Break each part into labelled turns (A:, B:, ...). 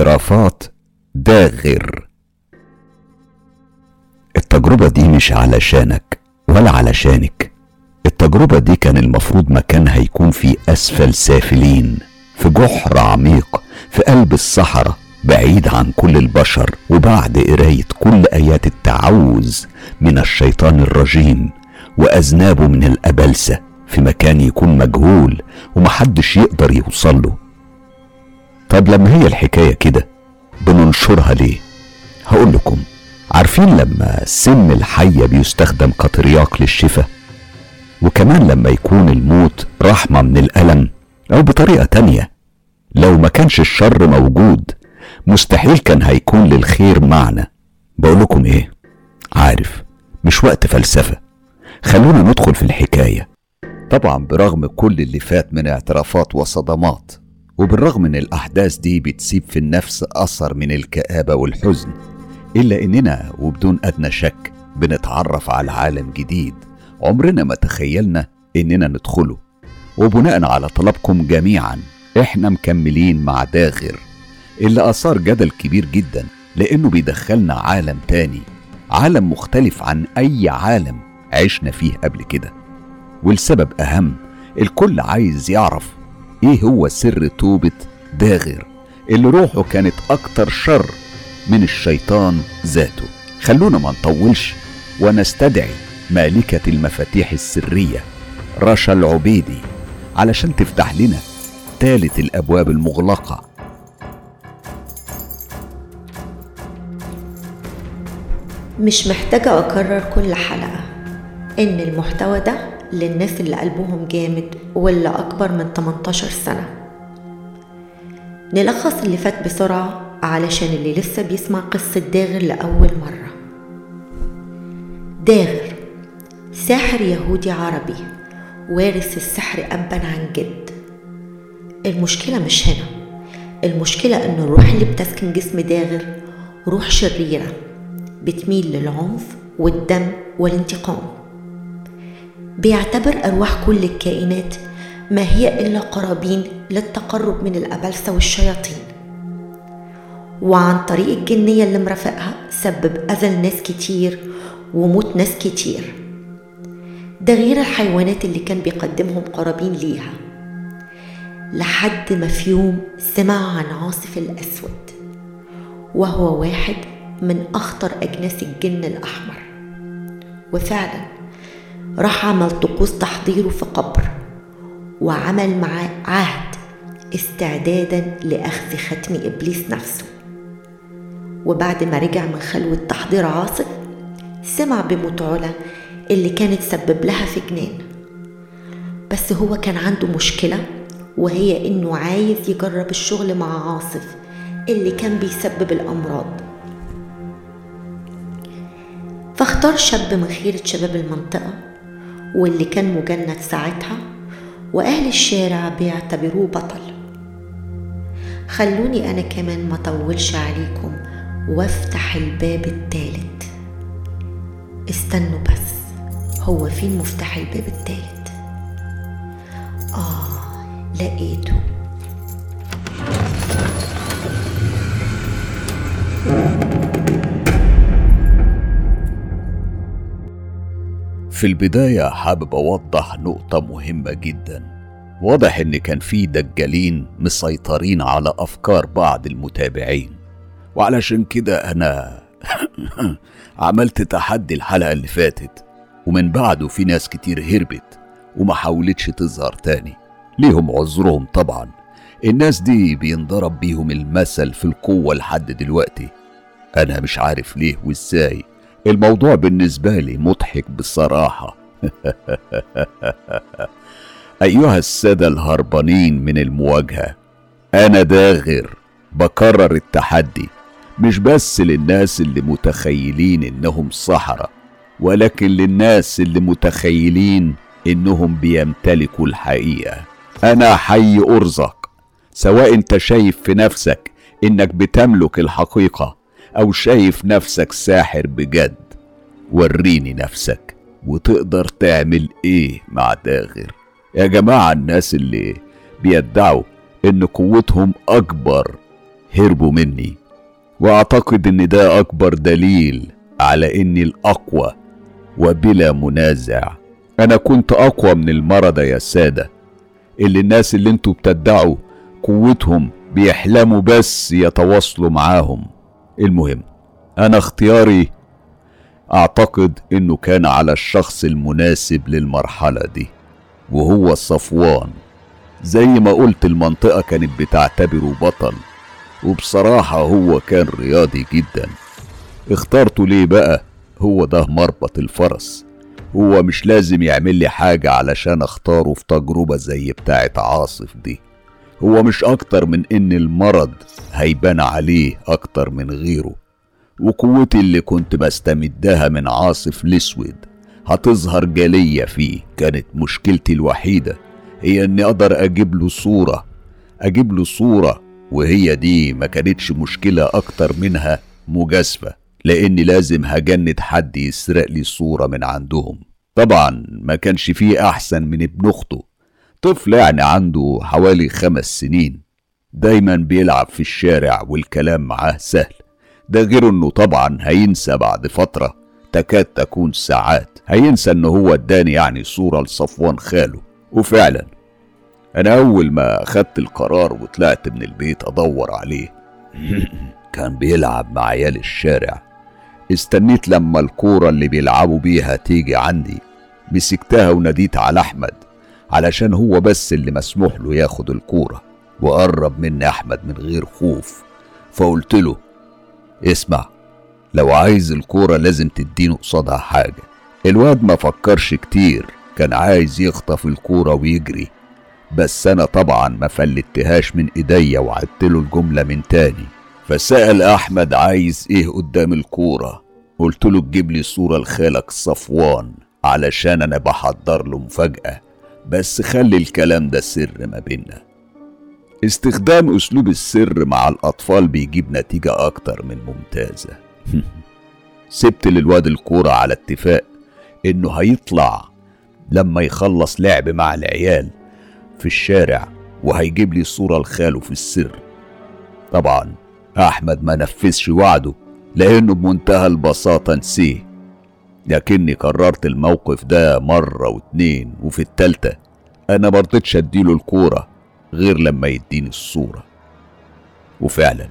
A: اعترافات داغر. التجربة دي مش علشانك ولا علشانك. التجربة دي كان المفروض مكانها يكون في أسفل سافلين في جحر عميق في قلب الصحراء بعيد عن كل البشر وبعد قراية كل آيات التعوذ من الشيطان الرجيم وأذنابه من الأبلسة في مكان يكون مجهول ومحدش يقدر يوصل له طب لما هي الحكاية كده بننشرها ليه؟ هقول لكم. عارفين لما سم الحية بيستخدم كترياق للشفاء وكمان لما يكون الموت رحمة من الألم أو بطريقة تانية. لو ما كانش الشر موجود مستحيل كان هيكون للخير معنى. بقولكم إيه؟ عارف مش وقت فلسفة. خلونا ندخل في الحكاية. طبعا برغم كل اللي فات من اعترافات وصدمات وبالرغم ان الأحداث دي بتسيب في النفس أثر من الكآبة والحزن إلا إننا وبدون أدنى شك بنتعرف على عالم جديد عمرنا ما تخيلنا إننا ندخله. وبناء على طلبكم جميعا إحنا مكملين مع داغر اللي آثار جدل كبير جدا لأنه بيدخلنا عالم تاني عالم مختلف عن أي عالم عشنا فيه قبل كده. والسبب أهم الكل عايز يعرف إيه هو سر توبة داغر؟ اللي روحه كانت أكتر شر من الشيطان ذاته. خلونا ما نطولش ونستدعي مالكة المفاتيح السرية رشا العبيدي علشان تفتح لنا تالت الأبواب المغلقة.
B: مش محتاجة أكرر كل حلقة. إن المحتوى ده للناس اللي قلبهم جامد واللي أكبر من 18 سنة. نلخص اللي فات بسرعة علشان اللي لسه بيسمع قصة داغر لأول مرة. داغر ساحر يهودي عربي وارث السحر أبا عن جد. المشكلة مش هنا. المشكلة إن الروح اللي بتسكن جسم داغر روح شريرة بتميل للعنف والدم والانتقام. بيعتبر أرواح كل الكائنات ما هي إلا قرابين للتقرب من الأبلسة والشياطين. وعن طريق الجنية اللي مرافقها سبب أذى لناس كتير وموت ناس كتير. ده غير الحيوانات اللي كان بيقدمهم قرابين ليها. لحد ما في يوم سمع عن عاصف الأسود وهو واحد من أخطر أجناس الجن الأحمر. وفعلا راح عمل طقوس تحضيره في قبر وعمل معاه عهد استعدادا لأخذ ختم إبليس نفسه. وبعد ما رجع من خلوة تحضير عاصف سمع بموت علا اللي كانت سبب لها في جنان بس هو كان عنده مشكلة وهي إنه عايز يجرب الشغل مع عاصف اللي كان بيسبب الأمراض. فاختار شاب من خيرة شباب المنطقة واللي كان مجند ساعتها وأهل الشارع بيعتبروه بطل. خلوني أنا كمان ما طولش عليكم وافتح الباب التالت. استنوا بس هو فين مفتاح الباب التالت؟ آه لقيته.
A: في البداية حابب أوضح نقطة مهمة جدا. واضح إن كان في دجالين مسيطرين على أفكار بعض المتابعين. وعلشان كده أنا عملت تحدي الحلقة اللي فاتت ومن بعده في ناس كتير هربت وما حاولتش تظهر تاني. ليهم عذرهم طبعا. الناس دي بينضرب بيهم المثل في القوة لحد دلوقتي. أنا مش عارف ليه وإزاي الموضوع بالنسبة لي مضحك بصراحة. أيها السادة الهربانين من المواجهة أنا داغر بكرر التحدي مش بس للناس اللي متخيلين إنهم سحرة ولكن للناس اللي متخيلين إنهم بيمتلكوا الحقيقة. أنا حي أرزق سواء أنت شايف في نفسك إنك بتملك الحقيقة أو شايف نفسك ساحر بجد. وريني نفسك وتقدر تعمل إيه مع داغر يا جماعة الناس اللي بيدعوا إن قوتهم أكبر هربوا مني. وأعتقد إن ده أكبر دليل على إني الأقوى وبلا منازع. أنا كنت أقوى من المرضى يا سادة. اللي الناس اللي أنتوا بتدعوا قوتهم بيحلموا بس يتواصلوا معاهم. المهم أنا اختياري أعتقد إنه كان على الشخص المناسب للمرحلة دي وهو صفوان. زي ما قلت المنطقة كانت بتعتبره بطل وبصراحة هو كان رياضي جدا. اخترته ليه بقى؟ هو ده مربط الفرس. هو مش لازم يعمل لي حاجة علشان أختاره في تجربة زي بتاعة عاصف دي. هو مش أكتر من إن المرض هيبان عليه أكتر من غيره. وقوتي اللي كنت بستمدها من عاصف الأسود هتظهر جلية فيه. كانت مشكلتي الوحيدة هي إني أقدر أجيب له صورة أجيب له صورة وهي دي ما كانتش مشكلة أكتر منها مجازفة لإني لازم هجند حد يسرق لي صورة من عندهم. طبعا ما كانش فيه أحسن من ابن أخته. طفل يعني عنده حوالي خمس سنين دايما بيلعب في الشارع والكلام معاه سهل. ده غير إنه طبعا هينسى بعد فترة تكاد تكون ساعات. هينسى ان هو اداني يعني صورة لصفوان خاله. وفعلا أنا أول ما خدت القرار وطلعت من البيت أدور عليه. كان بيلعب مع عيال الشارع. استنيت لما الكورة اللي بيلعبوا بيها تيجي عندي. مسكتها وناديت على أحمد. علشان هو بس اللي مسموح له ياخد الكورة. وقرب مني أحمد من غير خوف. فقلت له اسمع لو عايز الكورة لازم تديني قصادها حاجة. الواد ما فكرش كتير كان عايز يخطف الكورة ويجري. بس أنا طبعا ما فلتهاش من إيديا وعدت له الجملة من تاني. فسأل أحمد عايز إيه قدام الكورة. قلت له تجيب لي صورة لخالك صفوان علشان أنا بحضر له مفاجأة. بس خلي الكلام ده سر ما بينا استخدام أسلوب السر مع الأطفال بيجيب نتيجة أكتر من ممتازة. سبت للواد الكورة على اتفاق إنه هيطلع لما يخلص لعب مع العيال في الشارع وهيجيب لي صورة لخاله في السر. طبعا أحمد ما نفذش وعده لأنه بمنتهى البساطة نسيه. لكني كررت الموقف ده مرة واتنين وفي التالتة أنا مرضتش أديله الكورة غير لما يديني الصورة. وفعلا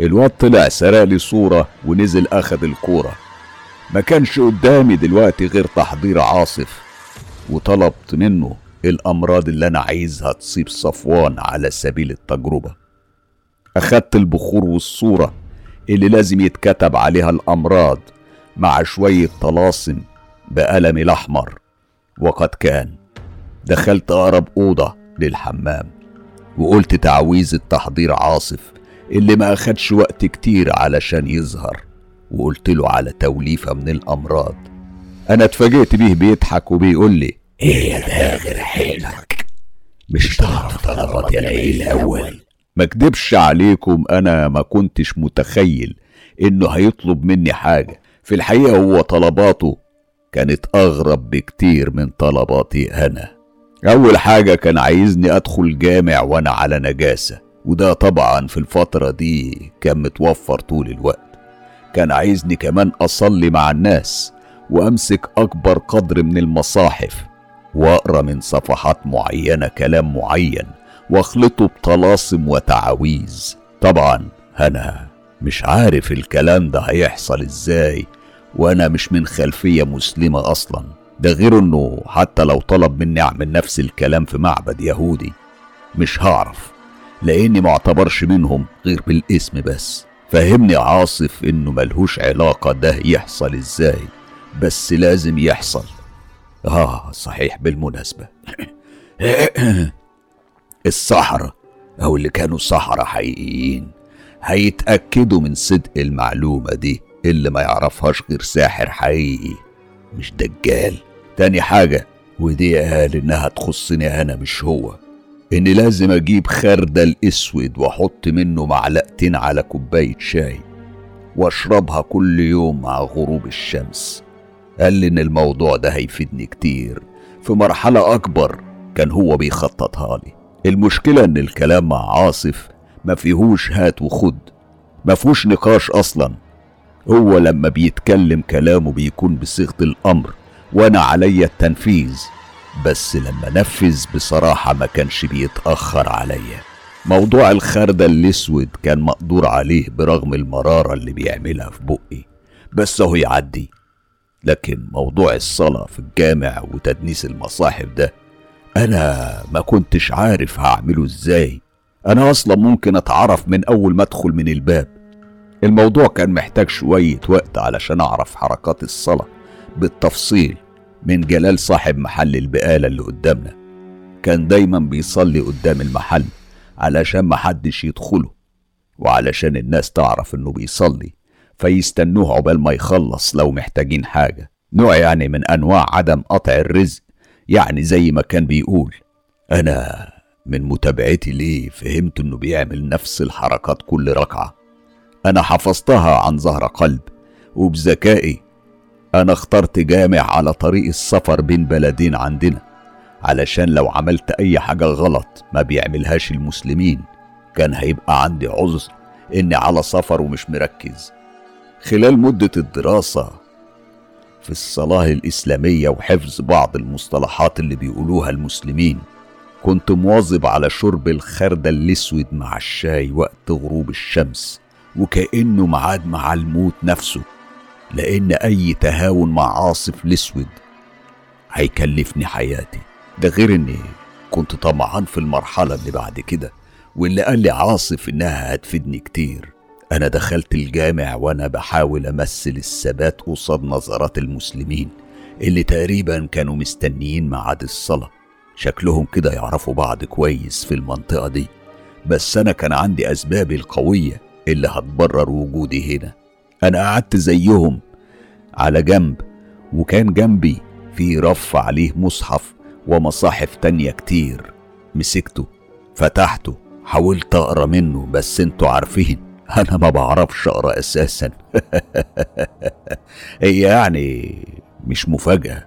A: الواد طلع سرق لي صورة ونزل أخد الكورة. ما كانش قدامي دلوقتي غير تحضير عاصف وطلبت منه الأمراض اللي أنا عايزها تصيب صفوان على سبيل التجربة. أخدت البخور والصورة اللي لازم يتكتب عليها الأمراض مع شوية طلاسم بقلم الأحمر. وقد كان دخلت أقرب أوضة للحمام وقلت تعويذ التحضير عاصف اللي ما أخدش وقت كتير علشان يظهر. وقلت له على توليفة من الأمراض أنا اتفاجئت بيه بيضحك وبيقول لي
C: إيه ده غير حيلك؟ مش تعرف طلبات العيل الأول.
A: ما اكدبش عليكم أنا ما كنتش متخيل إنه هيطلب مني حاجة. في الحقيقة هو طلباته كانت أغرب بكتير من طلباتي أنا. أول حاجة كان عايزني أدخل جامع وأنا على نجاسة وده طبعا في الفترة دي كان متوفر طول الوقت. كان عايزني كمان أصلي مع الناس وأمسك أكبر قدر من المصاحف وأقرأ من صفحات معينة كلام معين وأخلطه بطلاسم وتعاويذ. طبعا أنا مش عارف الكلام ده هيحصل إزاي وأنا مش من خلفية مسلمة أصلا. ده غير إنه حتى لو طلب مني أعمل نفس الكلام في معبد يهودي مش هعرف لأني معتبرش منهم غير بالاسم بس. فهمني عاصف إنه ملهوش علاقة ده يحصل إزاي بس لازم يحصل. آه صحيح بالمناسبة. السحرة أو اللي كانوا سحرة حقيقيين. هيتأكدوا من صدق المعلومة دي اللي ما يعرفهاش غير ساحر حقيقي مش دجال. تاني حاجة ودي قال إنها تخصني أنا مش هو. إني لازم أجيب خردل أسود وأحط منه معلقتين على كوباية شاي وأشربها كل يوم مع غروب الشمس. قال لي إن الموضوع ده هيفيدني كتير. في مرحلة أكبر كان هو بيخططها لي. المشكلة إن الكلام مع عاصف ما فيهوش هات وخد. ما فيهوش نقاش أصلا. هو لما بيتكلم كلامه بيكون بصيغة الأمر وأنا عليا التنفيذ. بس لما نفذ بصراحة ما كانش بيتأخر عليا موضوع الخردة الأسود كان مقدور عليه برغم المرارة اللي بيعملها في بقي. بس هو يعدي. لكن موضوع الصلاة في الجامع وتدنيس المصاحف ده أنا ما كنتش عارف هعمله إزاي. أنا أصلا ممكن أتعرف من أول ما أدخل من الباب. الموضوع كان محتاج شوية وقت علشان أعرف حركات الصلاة بالتفصيل من جلال صاحب محل البقالة اللي قدامنا. كان دايما بيصلي قدام المحل علشان محدش يدخله وعلشان الناس تعرف إنه بيصلي فيستنوه عقبال ما يخلص لو محتاجين حاجة. نوع يعني من أنواع عدم قطع الرزق يعني زي ما كان بيقول أنا من متابعتي ليه فهمت إنه بيعمل نفس الحركات كل ركعة. أنا حفظتها عن ظهر قلب وبذكائي أنا اخترت جامع على طريق السفر بين بلدين عندنا علشان لو عملت أي حاجة غلط ما بيعملهاش المسلمين. كان هيبقى عندي عذر إني على سفر ومش مركز. خلال مدة الدراسة في الصلاة الإسلامية وحفظ بعض المصطلحات اللي بيقولوها المسلمين كنت مواظب على شرب الخردة الأسود مع الشاي وقت غروب الشمس وكأنه معاد مع الموت نفسه لأن أي تهاون مع عاصف الأسود هيكلفني حياتي. ده غير إني كنت طمعان في المرحلة اللي بعد كده واللي قال لي عاصف إنها هتفيدني كتير. أنا دخلت الجامع وأنا بحاول أمثل الثبات قصاد نظرات المسلمين اللي تقريبا كانوا مستنيين ميعاد الصلاة. شكلهم كده يعرفوا بعض كويس في المنطقة دي. بس أنا كان عندي أسبابي القوية اللي هتبرر وجودي هنا. أنا قعدت زيهم على جنب وكان جنبي في رف عليه مصحف ومصاحف تانية كتير. مسكته فتحته حاولت أقرأ منه بس أنتوا عارفين أنا ما بعرفش أقرأ أساسا. يعني مش مفاجأة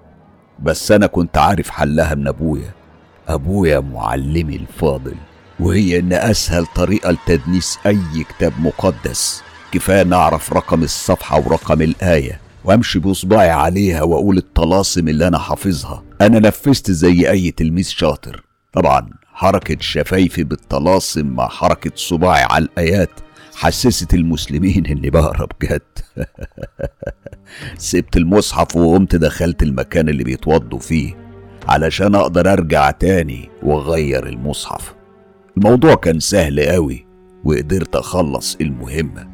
A: بس أنا كنت عارف حلها من أبويا. أبويا معلمي الفاضل وهي إن أسهل طريقة لتدنيس أي كتاب مقدس. كفاية نعرف رقم الصفحة ورقم الآية وأمشي بصباعي عليها وأقول الطلاسم اللي أنا حافظها. أنا نفذت زي أي تلميذ شاطر. طبعا حركة شفايفي بالطلاسم مع حركة صباعي على الآيات حسست المسلمين إني بقرا بجد سبت المصحف وقمت دخلت المكان اللي بيتوضوا فيه. علشان أقدر أرجع تاني وأغير المصحف. الموضوع كان سهل قوي وقدرت أخلص المهمة.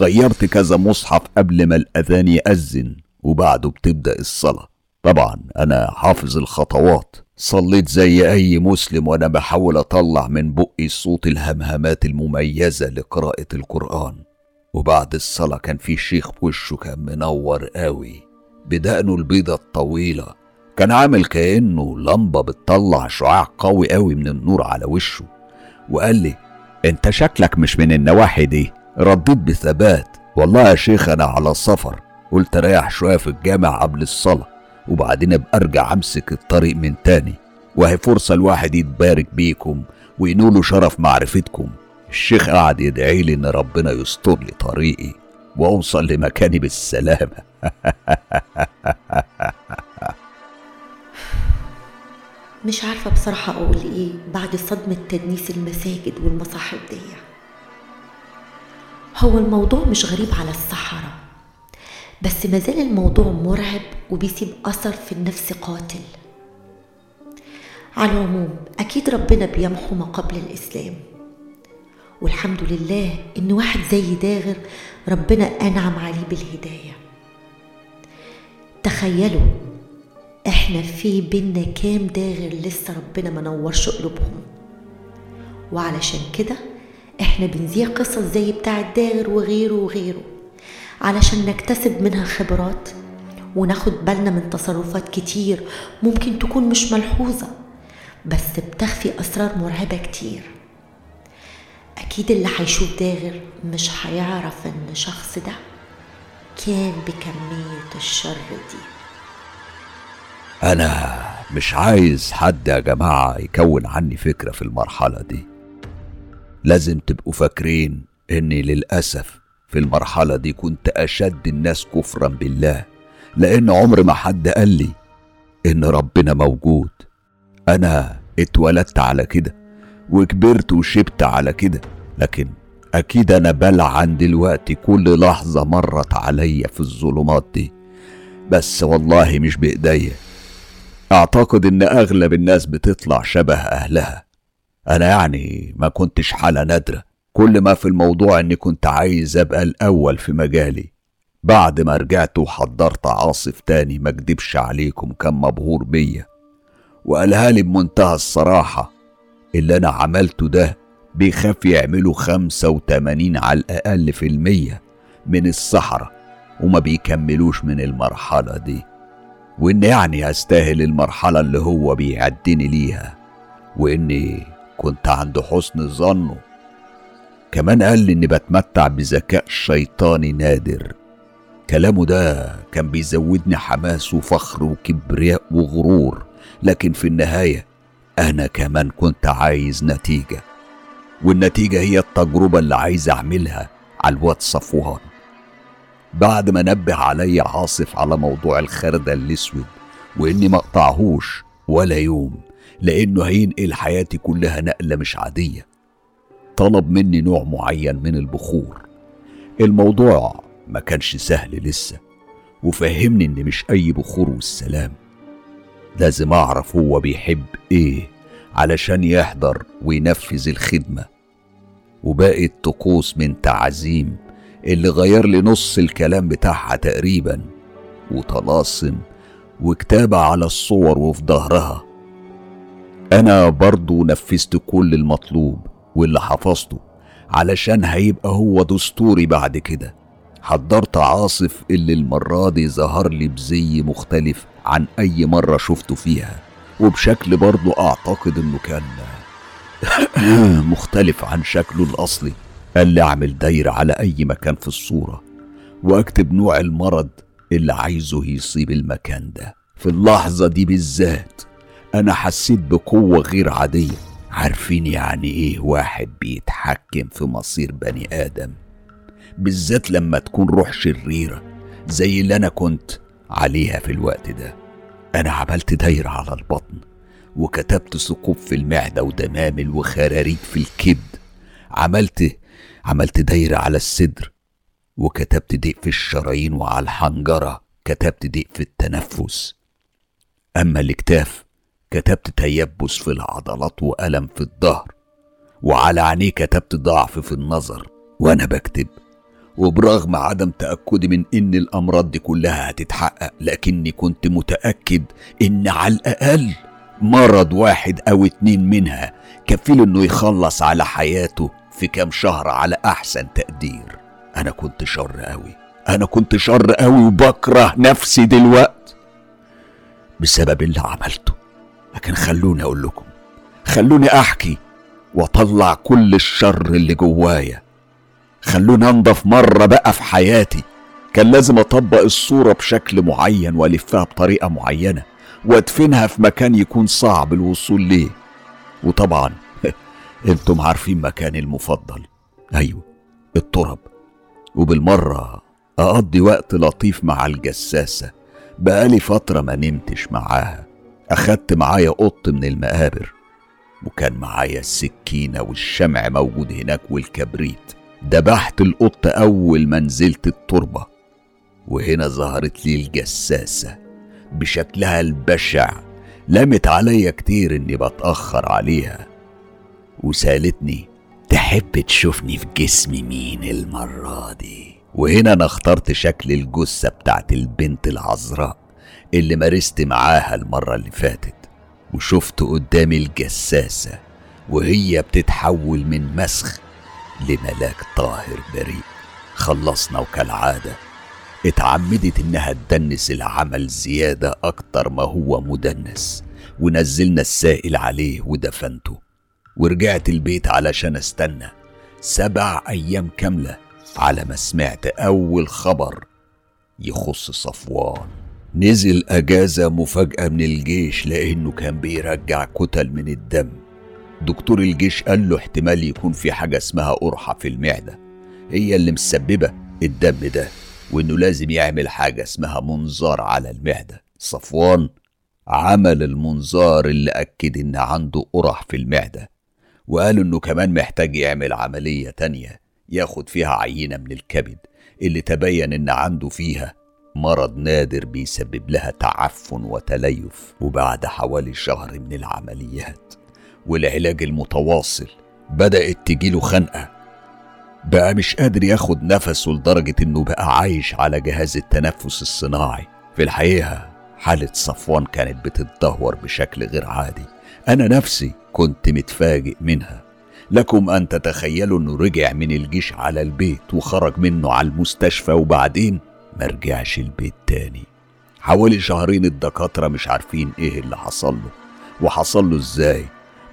A: غيرت كذا مصحف قبل ما الأذان يأذن وبعده بتبدأ الصلاة. طبعا أنا حافظ الخطوات. صليت زي أي مسلم وأنا بحاول أطلع من بقي صوت الهمهمات المميزة لقراءة القرآن. وبعد الصلاة كان في شيخ وشه كان منور قوي بدقنه البيضة الطويلة. كان عامل كأنه لمبة بتطلع شعاع قوي قوي من النور على وشه وقال لي أنت شكلك مش من النواحي دي رديت بثبات. والله يا شيخ أنا على سفر. قلت ريح شوية في الجامع قبل الصلاة وبعدين أبقى أرجع أمسك الطريق من تاني. وهي فرصة الواحد يتبارك بيكم وينولوا شرف معرفتكم. الشيخ قعد يدعي لي إن ربنا يستر لي طريقي وأوصل لمكاني بالسلامة.
B: مش عارفة بصراحة أقول إيه بعد صدمة تدنيس المساجد والمصاحف دي. هو الموضوع مش غريب على الصحراء بس مازال الموضوع مرعب وبيسيب أثر في النفس قاتل. على العموم أكيد ربنا بيمحو ما قبل الإسلام. والحمد لله إن واحد زي داغر ربنا أنعم عليه بالهداية. تخيلوا إحنا في بينا كام داغر لسه ربنا ما نورش قلوبهم. وعلشان كده إحنا بنذيع قصص زي بتاع الداغر وغيره وغيره علشان نكتسب منها خبرات وناخد بالنا من تصرفات كتير ممكن تكون مش ملحوظة بس بتخفي أسرار مرعبة كتير. أكيد اللي هيشوف داغر مش هيعرف إن الشخص ده كان بكمية الشر دي.
A: أنا مش عايز حد يا جماعة يكون عني فكرة في المرحلة دي. لازم تبقوا فاكرين إني للأسف في المرحلة دي كنت أشد الناس كفرا بالله لأن عمر ما حد قال لي إن ربنا موجود. أنا اتولدت على كده وكبرت وشبت على كده لكن أكيد أنا بلعن دلوقتي كل لحظة مرت عليا في الظلمات دي. بس والله مش بإيديا. أعتقد إن أغلب الناس بتطلع شبه أهلها. أنا يعني ما كنتش حالة نادرة. كل ما في الموضوع إني كنت عايز أبقى الأول في مجالي. بعد ما رجعت وحضرت عاصف تاني ما أكدبش عليكم كان مبهور بيا. وقالها لي بمنتهى الصراحة اللي أنا عملته ده بيخاف يعملوا خمسة وتمانين على الأقل في المية من الصحراء وما بيكملوش من المرحلة دي. وإن يعني أستاهل المرحلة اللي هو بيعدني ليها وإني كنت عند حسن ظنه. كمان قال لي إني بتمتع بذكاء شيطاني نادر. كلامه ده كان بيزودني حماس وفخر وكبرياء وغرور لكن في النهاية أنا كمان كنت عايز نتيجة والنتيجة هي التجربة اللي عايز أعملها على الواد صفوان. بعد ما نبه علي عاصف على موضوع الخردة الأسود وإني ما أقطعهوش ولا يوم لأنه هينقل حياتي كلها نقلة مش عادية. طلب مني نوع معين من البخور. الموضوع ما كانش سهل لسه وفهمني إن مش أي بخور والسلام. لازم أعرف هو بيحب إيه علشان يحضر وينفذ الخدمة. وباقي الطقوس من تعزيم اللي غير لي نص الكلام بتاعها تقريبا وطلاسم وكتابة على الصور وفي ظهرها. أنا برضو نفذت كل المطلوب واللي حفظته علشان هيبقى هو دستوري بعد كده. حضرت عاصف اللي المرة دي ظهر لي بزي مختلف عن أي مرة شفته فيها. وبشكل برضو أعتقد إنه كان مختلف عن شكله الأصلي. قال لي أعمل دايرة على أي مكان في الصورة وأكتب نوع المرض اللي عايزه يصيب المكان ده. في اللحظة دي بالذات أنا حسيت بقوة غير عادية. عارفين يعني إيه واحد بيتحكم في مصير بني آدم؟ بالذات لما تكون روح شريرة زي اللي أنا كنت عليها في الوقت ده. أنا عملت دايرة على البطن وكتبت ثقوب في المعدة ودمامل وخراريج في الكبد. عملت عملت دايرة على الصدر وكتبت ضيق في الشرايين وعلى الحنجرة كتبت ضيق في التنفس. أما الكتاف كتبت تيبس في العضلات وألم في الظهر وعلى عينيه كتبت ضعف في النظر. وأنا بكتب وبرغم عدم تأكدي من إن الأمراض دي كلها هتتحقق لكني كنت متأكد إن على الأقل مرض واحد أو اتنين منها كفيل إنه يخلص على حياته. في كام شهر على أحسن تقدير. أنا كنت شر أوي. أنا كنت شر أوي وبكره نفسي دلوقت. بسبب اللي عملته. لكن خلوني أقول لكم. خلوني أحكي وأطلع كل الشر اللي جوايا. خلوني أنضف مرة بقى في حياتي. كان لازم أطبق الصورة بشكل معين وألفها بطريقة معينة. وأدفنها في مكان يكون صعب الوصول ليه. وطبعا أنتم عارفين مكاني المفضل. أيوه الترب وبالمرة أقضي وقت لطيف مع الجساسة. بقالي فترة ما نمتش معاها. أخدت معايا قط من المقابر. وكان معايا السكينة والشمع موجود هناك والكبريت. دبحت القط أول ما نزلت التربة. وهنا ظهرت لي الجساسة. بشكلها البشع. لمت عليا كتير إني بتأخر عليها. وسالتني تحب تشوفني في جسم مين المرة دي؟ وهنا أنا اخترت شكل الجثة بتاعت البنت العذراء اللي مارست معاها المرة اللي فاتت وشفت قدامي الجساسة وهي بتتحول من مسخ لملاك طاهر بريء. خلصنا وكالعادة اتعمدت إنها تدنس العمل زيادة أكتر ما هو مدنس ونزلنا السائل عليه ودفنته. ورجعت البيت علشان استنى سبع أيام كاملة على ما سمعت أول خبر يخص صفوان. نزل أجازة مفاجأة من الجيش لأنه كان بيرجع كتل من الدم. دكتور الجيش قال له احتمال يكون في حاجة اسمها قرحة في المعدة. هي اللي مسببة الدم ده وإنه لازم يعمل حاجة اسمها منظار على المعدة. صفوان عمل المنظار اللي أكد إن عنده قرح في المعدة. وقال إنه كمان محتاج يعمل عملية تانية ياخد فيها عينة من الكبد اللي تبين إن عنده فيها مرض نادر بيسبب لها تعفن وتليف وبعد حوالي شهر من العمليات. والعلاج المتواصل بدأت تجيله خنقة. بقى مش قادر ياخد نفسه لدرجة إنه بقى عايش على جهاز التنفس الصناعي. في الحقيقة حالة صفوان كانت بتتدهور بشكل غير عادي. أنا نفسي كنت متفاجئ منها. لكم أن تتخيلوا إنه رجع من الجيش على البيت وخرج منه على المستشفى وبعدين مرجعش البيت تاني. حوالي شهرين الدكاترة مش عارفين إيه اللي حصل له. وحصل له إزاي؟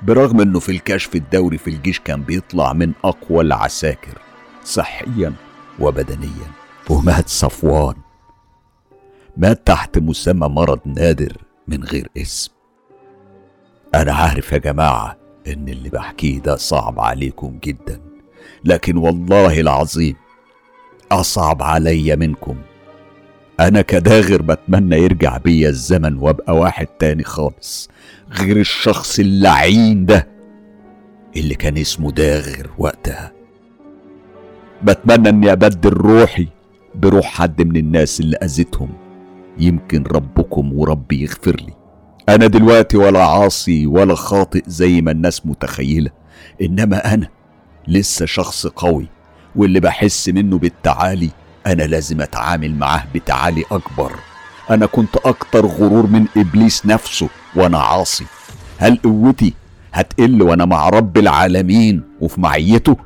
A: برغم إنه في الكشف الدوري في الجيش كان بيطلع من أقوى العساكر صحيا وبدنيا. ومات صفوان. مات تحت مسمى مرض نادر من غير اسم. أنا عارف يا جماعة إن اللي بحكيه ده صعب عليكم جدا لكن والله العظيم أصعب عليا منكم. أنا كداغر بتمنى يرجع بيا الزمن وأبقى واحد تاني خالص غير الشخص اللعين ده اللي كان اسمه داغر وقتها. بتمنى إني أبدل روحي بروح حد من الناس اللي أذيتهم يمكن ربكم وربي يغفر لي. أنا دلوقتي ولا عاصي ولا خاطئ زي ما الناس متخيلة إنما أنا لسه شخص قوي واللي بحس منه بالتعالي أنا لازم أتعامل معاه بتعالي أكبر. أنا كنت أكتر غرور من إبليس نفسه وأنا عاصي. هل قوتي هتقل وأنا مع رب العالمين وفي معيته؟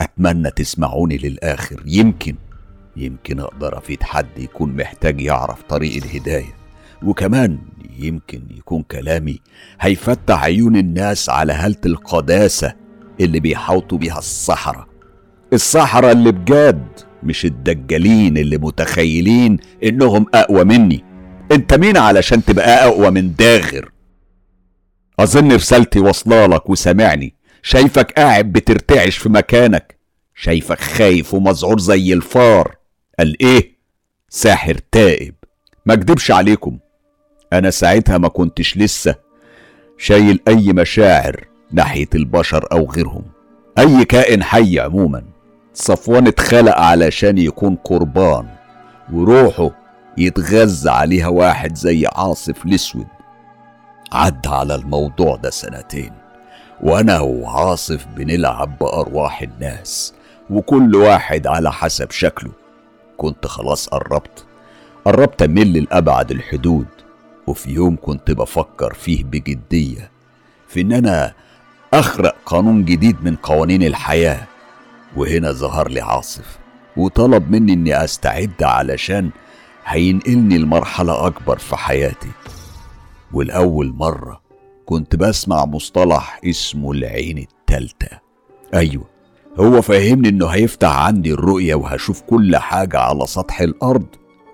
A: أتمنى تسمعوني للآخر. يمكن يمكن أقدر أفيد حد يكون محتاج يعرف طريق الهداية. وكمان يمكن يكون كلامي هيفتح عيون الناس على هالة القداسة اللي بيحوطوا بيها الصحراء. الصحراء اللي بجد مش الدجالين اللي متخيلين إنهم أقوى مني. أنت مين علشان تبقى أقوى من داغر؟ أظن رسالتي واصلة لك وسامعني. شايفك قاعد بترتعش في مكانك. شايفك خايف ومذعور زي الفار. قال إيه؟ ساحر تائب. ما أكدبش عليكم. أنا ساعتها ما كنتش لسه شايل أي مشاعر ناحية البشر أو غيرهم. أي كائن حي عموما. صفوان اتخلق علشان يكون قربان وروحه يتغذى عليها واحد زي عاصف الأسود. عدى على الموضوع ده سنتين وأنا وعاصف بنلعب بأرواح الناس وكل واحد على حسب شكله. كنت خلاص قربت. قربت أمل لأبعد الحدود. وفي يوم كنت بفكر فيه بجدية في إن أنا أخرق قانون جديد من قوانين الحياة وهنا ظهر لي عاصف وطلب مني إني أستعد علشان هينقلني لمرحلة أكبر في حياتي. والأول مرة كنت بسمع مصطلح اسمه العين التالتة. أيوه هو فهمني إنه هيفتح عندي الرؤية وهشوف كل حاجة على سطح الأرض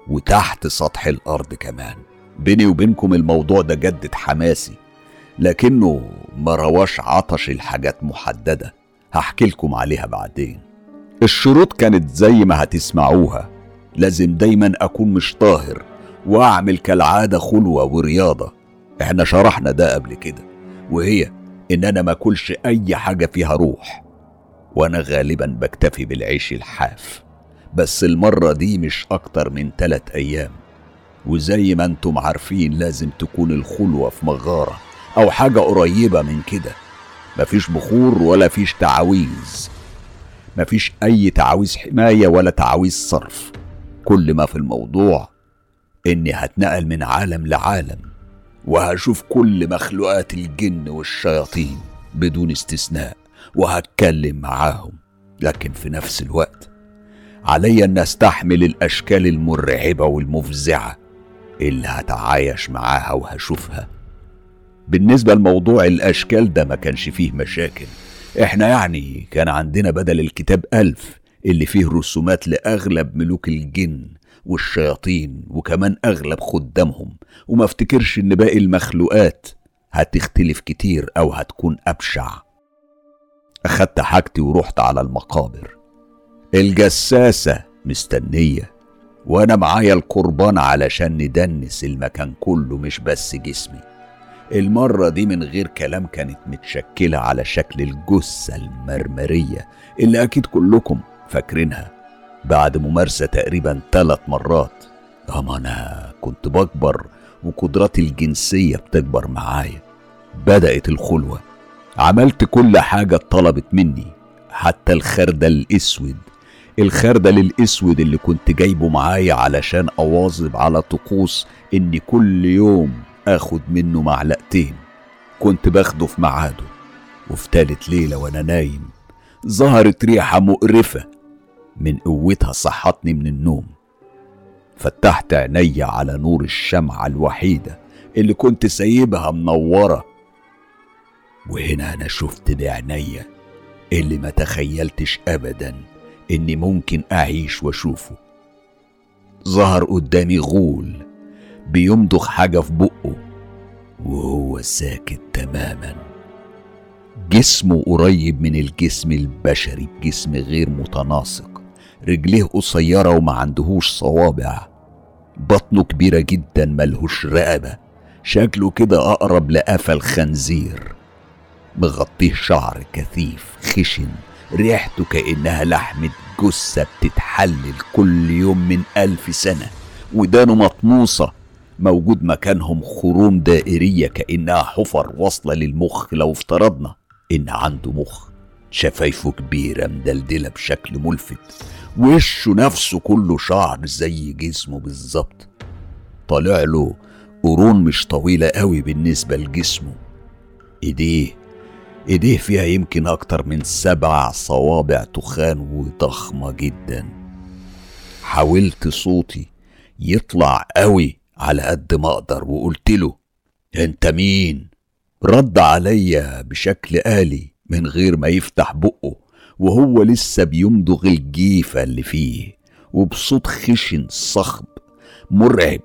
A: وتحت سطح الأرض كمان. بيني وبينكم الموضوع ده جدد حماسي لكنه ما رواش عطش الحاجات محددة. هحكي لكم عليها بعدين. الشروط كانت زي ما هتسمعوها. لازم دايما أكون مش طاهر وأعمل كالعادة خلوة ورياضة. إحنا شرحنا ده قبل كده وهي إن أنا ما أكلش أي حاجة فيها روح. وأنا غالبا بكتفي بالعيش الحاف. بس المرة دي مش أكتر من تلات أيام. وزي ما أنتم عارفين لازم تكون الخلوة في مغارة أو حاجة قريبة من كده. مفيش بخور ولا فيش تعاويذ. مفيش أي تعاويذ حماية ولا تعاويذ صرف. كل ما في الموضوع إني هتنقل من عالم لعالم وهشوف كل مخلوقات الجن والشياطين بدون استثناء وهتكلم معاهم. لكن في نفس الوقت علي أن أستحمل الأشكال المرعبة والمفزعة اللي هتعايش معاها وهشوفها. بالنسبة لموضوع الأشكال ده ما كانش فيه مشاكل. إحنا يعني كان عندنا بدل الكتاب ألف اللي فيه رسومات لأغلب ملوك الجن والشياطين وكمان أغلب خدامهم. وما افتكرش إن باقي المخلوقات هتختلف كتير أو هتكون أبشع. أخدت حاجتي ورحت على المقابر. الجساسة مستنية. وأنا معايا القربان علشان ندنس المكان كله مش بس جسمي. المرة دي من غير كلام كانت متشكلة على شكل الجثة المرمرية اللي أكيد كلكم فاكرينها بعد ممارسة تقريبا ثلاث مرات. أما أنا كنت بكبر وقدراتي الجنسية بتكبر معايا. بدأت الخلوة. عملت كل حاجة اتطلبت مني حتى الخردل الأسود الخردل الأسود اللي كنت جايبه معايا علشان أواظب على طقوس إني كل يوم آخد منه معلقتين. كنت باخده في ميعاده. وفي تالت ليلة وأنا نايم ظهرت ريحة مقرفة من قوتها صحتني من النوم. فتحت عيني على نور الشمعة الوحيدة اللي كنت سايبها منورة. وهنا أنا شفت بعينيا اللي ما تخيلتش أبدا. إني ممكن أعيش وأشوفه. ظهر قدامي غول بيمضغ حاجة في بقه وهو ساكت تماما. جسمه قريب من الجسم البشري بجسم غير متناسق. رجليه قصيرة وما عندهوش صوابع. بطنه كبيرة جدا ملهوش رقبة. شكله كده أقرب لقفا الخنزير مغطيه شعر كثيف خشن. ريحته كأنها لحمة جثة بتتحلل كل يوم من ألف سنة ودانه مطموسة موجود مكانهم خروم دائرية كأنها حفر واصلة للمخ لو افترضنا إن عنده مخ. شفايفه كبيرة مدلدلة بشكل ملفت وشه نفسه كله شعر زي جسمه بالظبط. طالع له قرون مش طويلة قوي بالنسبة لجسمه. إيديه إيديه فيها يمكن أكتر من سبع صوابع تخان وضخمة جدا. حاولت صوتي يطلع قوي على قد ما أقدر وقلت له أنت مين؟ رد عليا بشكل آلي من غير ما يفتح بقه وهو لسه بيمضغ الجيفة اللي فيه وبصوت خشن صخب مرعب.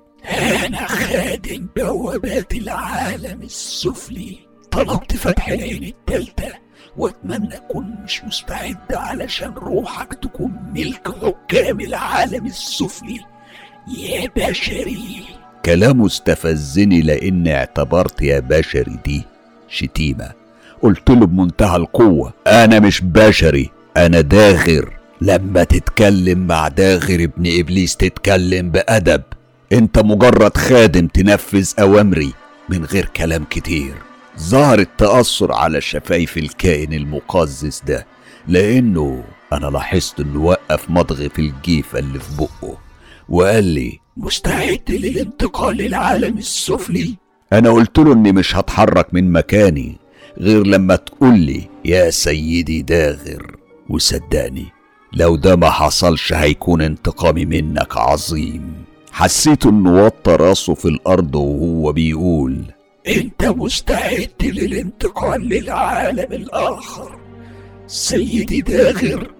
C: أنا خادم بوابات العالم السفلي. طلبت فتح العين التالتة وأتمنى أكون مش مستعد علشان روحك تكون ملك حكام العالم السفلي. يا بشري.
A: كلامه استفزني لأن اعتبرت يا بشري دي شتيمة. قلت له بمنتهى القوة أنا مش بشري أنا داغر. لما تتكلم مع داغر ابن إبليس تتكلم بأدب. أنت مجرد خادم تنفذ أوامري من غير كلام كتير. ظهر التأثر على شفايف الكائن المقزز ده لأنه أنا لاحظت إنه وقف مضغ في الجيفة اللي في بقه وقال لي
C: مستعد للانتقال للعالم السفلي.
A: أنا قلت له إني مش هتحرك من مكاني غير لما تقول لي يا سيدي داغر. وصدقني لو ده ما حصلش هيكون انتقامي منك عظيم. حسيت إنه وطى راسه في الأرض وهو بيقول
C: انت مستعد للانتقال للعالم الآخر سيدي داغر.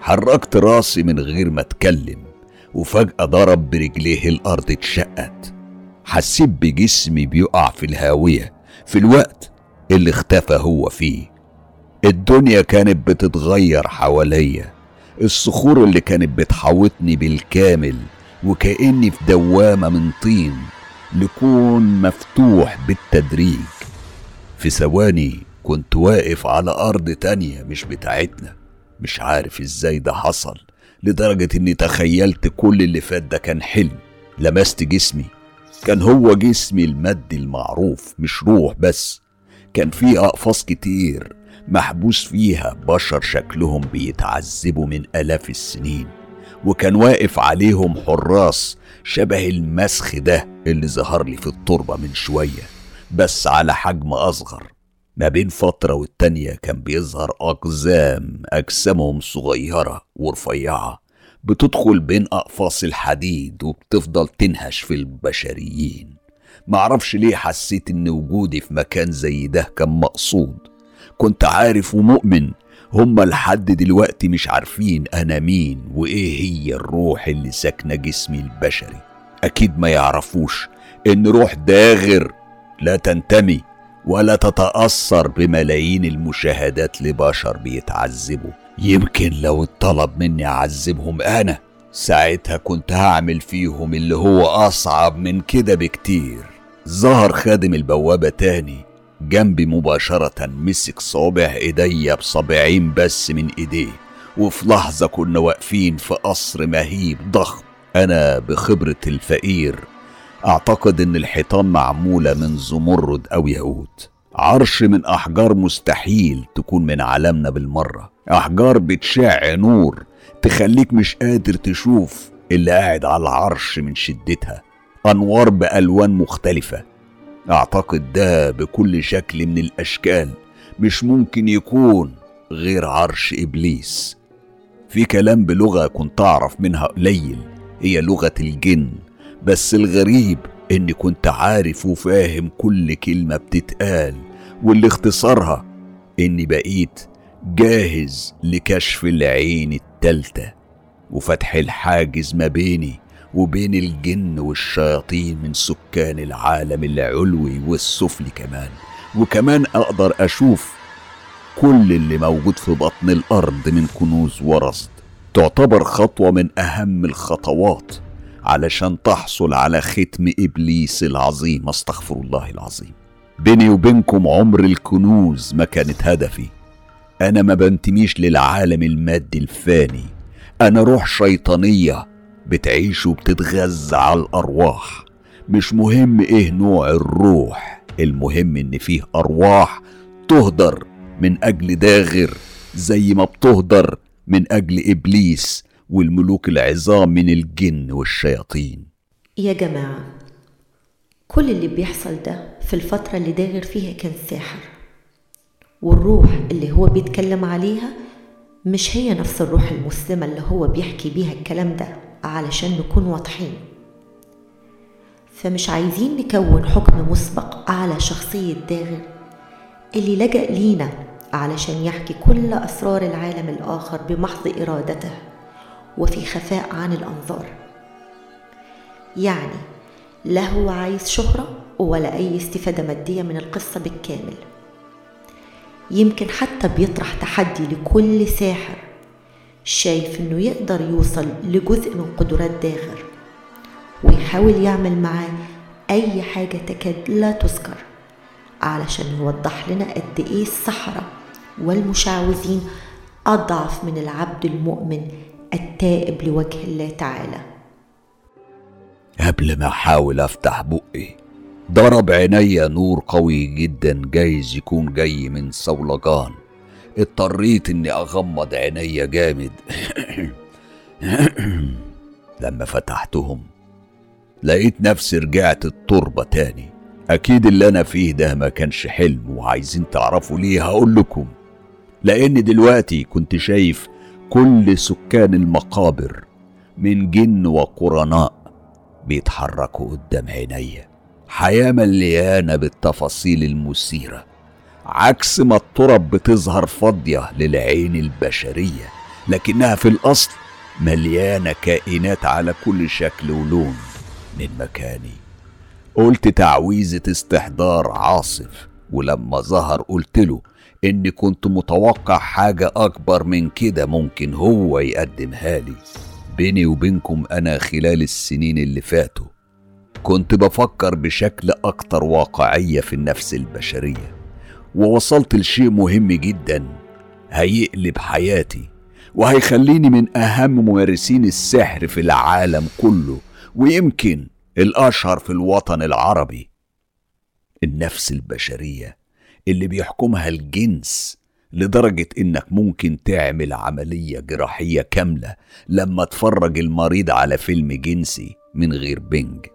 A: حركت راسي من غير ما اتكلم وفجأة ضرب برجليه الأرض اتشقت. حسيت بجسمي بيقع في الهاوية في الوقت اللي اختفى هو فيه. الدنيا كانت بتتغير حواليا الصخور اللي كانت بتحوطني بالكامل وكأني في دوامة من طين. لكون مفتوح بالتدريج. في ثواني كنت واقف على أرض تانية مش بتاعتنا. مش عارف إزاي ده حصل لدرجة إني تخيلت كل اللي فات ده كان حلم. لمست جسمي. كان هو جسمي المادي المعروف مش روح بس. كان فيه أقفاص كتير محبوس فيها بشر شكلهم بيتعذبوا من آلاف السنين. وكان واقف عليهم حراس شبه المسخ ده اللي ظهر لي في التربة من شوية بس على حجم أصغر. ما بين فترة والتانية كان بيظهر أقزام أجسامهم صغيرة ورفيعة بتدخل بين أقفاص الحديد وبتفضل تنهش في البشريين. معرفش ليه حسيت إن وجودي في مكان زي ده كان مقصود. كنت عارف ومؤمن هما لحد دلوقتي مش عارفين أنا مين وإيه هي الروح اللي ساكنة جسمي البشري. أكيد ما يعرفوش إن روح داغر لا تنتمي ولا تتأثر بملايين المشاهدات لبشر بيتعذبوا. يمكن لو اتطلب مني أعذبهم أنا ساعتها كنت هعمل فيهم اللي هو أصعب من كده بكتير. ظهر خادم البوابة تاني جنبي مباشرة مسك صابع ايديا بصابعين بس من إيديه وفي لحظة كنا واقفين في قصر مهيب ضخم. أنا بخبرة الفقير أعتقد إن الحيطان معمولة من زمرد أو ياقوت. عرش من أحجار مستحيل تكون من عالمنا بالمرة. أحجار بتشع نور تخليك مش قادر تشوف اللي قاعد على العرش من شدتها. أنوار بألوان مختلفة. أعتقد ده بكل شكل من الأشكال مش ممكن يكون غير عرش إبليس. في كلام بلغة كنت أعرف منها قليل هي لغة الجن بس الغريب إني كنت عارف وفاهم كل كلمة بتتقال واللي اختصارها إني بقيت جاهز لكشف العين التالتة وفتح الحاجز ما بيني وبين الجن والشياطين من سكان العالم العلوي والسفلي كمان. وكمان أقدر أشوف كل اللي موجود في بطن الأرض من كنوز ورصد. تعتبر خطوة من أهم الخطوات علشان تحصل على ختم إبليس العظيم أستغفر الله العظيم. بيني وبينكم عمر الكنوز ما كانت هدفي. أنا ما بنتميش للعالم المادي الفاني. أنا روح شيطانية بتعيش وبتتغذى على الأرواح. مش مهم إيه نوع الروح المهم إن فيه أرواح تهدر من أجل داغر زي ما بتهدر من أجل إبليس والملوك العظام من الجن والشياطين.
B: يا جماعة كل اللي بيحصل ده في الفترة اللي داغر فيها كان ساحر. والروح اللي هو بيتكلم عليها مش هي نفس الروح المسلمة اللي هو بيحكي بيها الكلام ده. علشان نكون واضحين. فمش عايزين نكون حكم مسبق على شخصية داغر اللي لجأ لينا علشان يحكي كل أسرار العالم الآخر بمحض إرادته وفي خفاء عن الأنظار. يعني لا هو عايز شهرة ولا أي استفادة مادية من القصة بالكامل. يمكن حتى بيطرح تحدي لكل ساحر شايف إنه يقدر يوصل لجزء من قدرات داغر ويحاول يعمل معاه أي حاجة تكاد لا تذكر علشان يوضح لنا قد إيه السحرة والمشعوذين أضعف من العبد المؤمن التائب لوجه الله تعالى.
A: قبل ما أحاول أفتح بقي ضرب عينيا نور قوي جدا جايز يكون جاي من صولجان. اضطريت إني أغمض عينيا جامد. لما فتحتهم لقيت نفسي رجعت التربة تاني. أكيد اللي أنا فيه ده ما كانش حلم وعايزين تعرفوا ليه هقول لكم. لأن دلوقتي كنت شايف كل سكان المقابر من جن وقرناء بيتحركوا قدام عينيا. حياة مليانة بالتفاصيل المثيرة. عكس ما التراب بتظهر فاضية للعين البشرية لكنها في الأصل مليانة كائنات على كل شكل ولون من مكاني قلت تعويذة استحضار عاصف ولما ظهر قلت له إني كنت متوقع حاجة أكبر من كده ممكن هو يقدمها لي. بيني وبينكم أنا خلال السنين اللي فاتوا كنت بفكر بشكل أكتر واقعية في النفس البشرية. ووصلت لشيء مهم جدا هيقلب حياتي وهيخليني من أهم ممارسين السحر في العالم كله ويمكن الأشهر في الوطن العربي. النفس البشرية اللي بيحكمها الجنس لدرجة إنك ممكن تعمل عملية جراحية كاملة لما تفرج المريض على فيلم جنسي من غير بنج.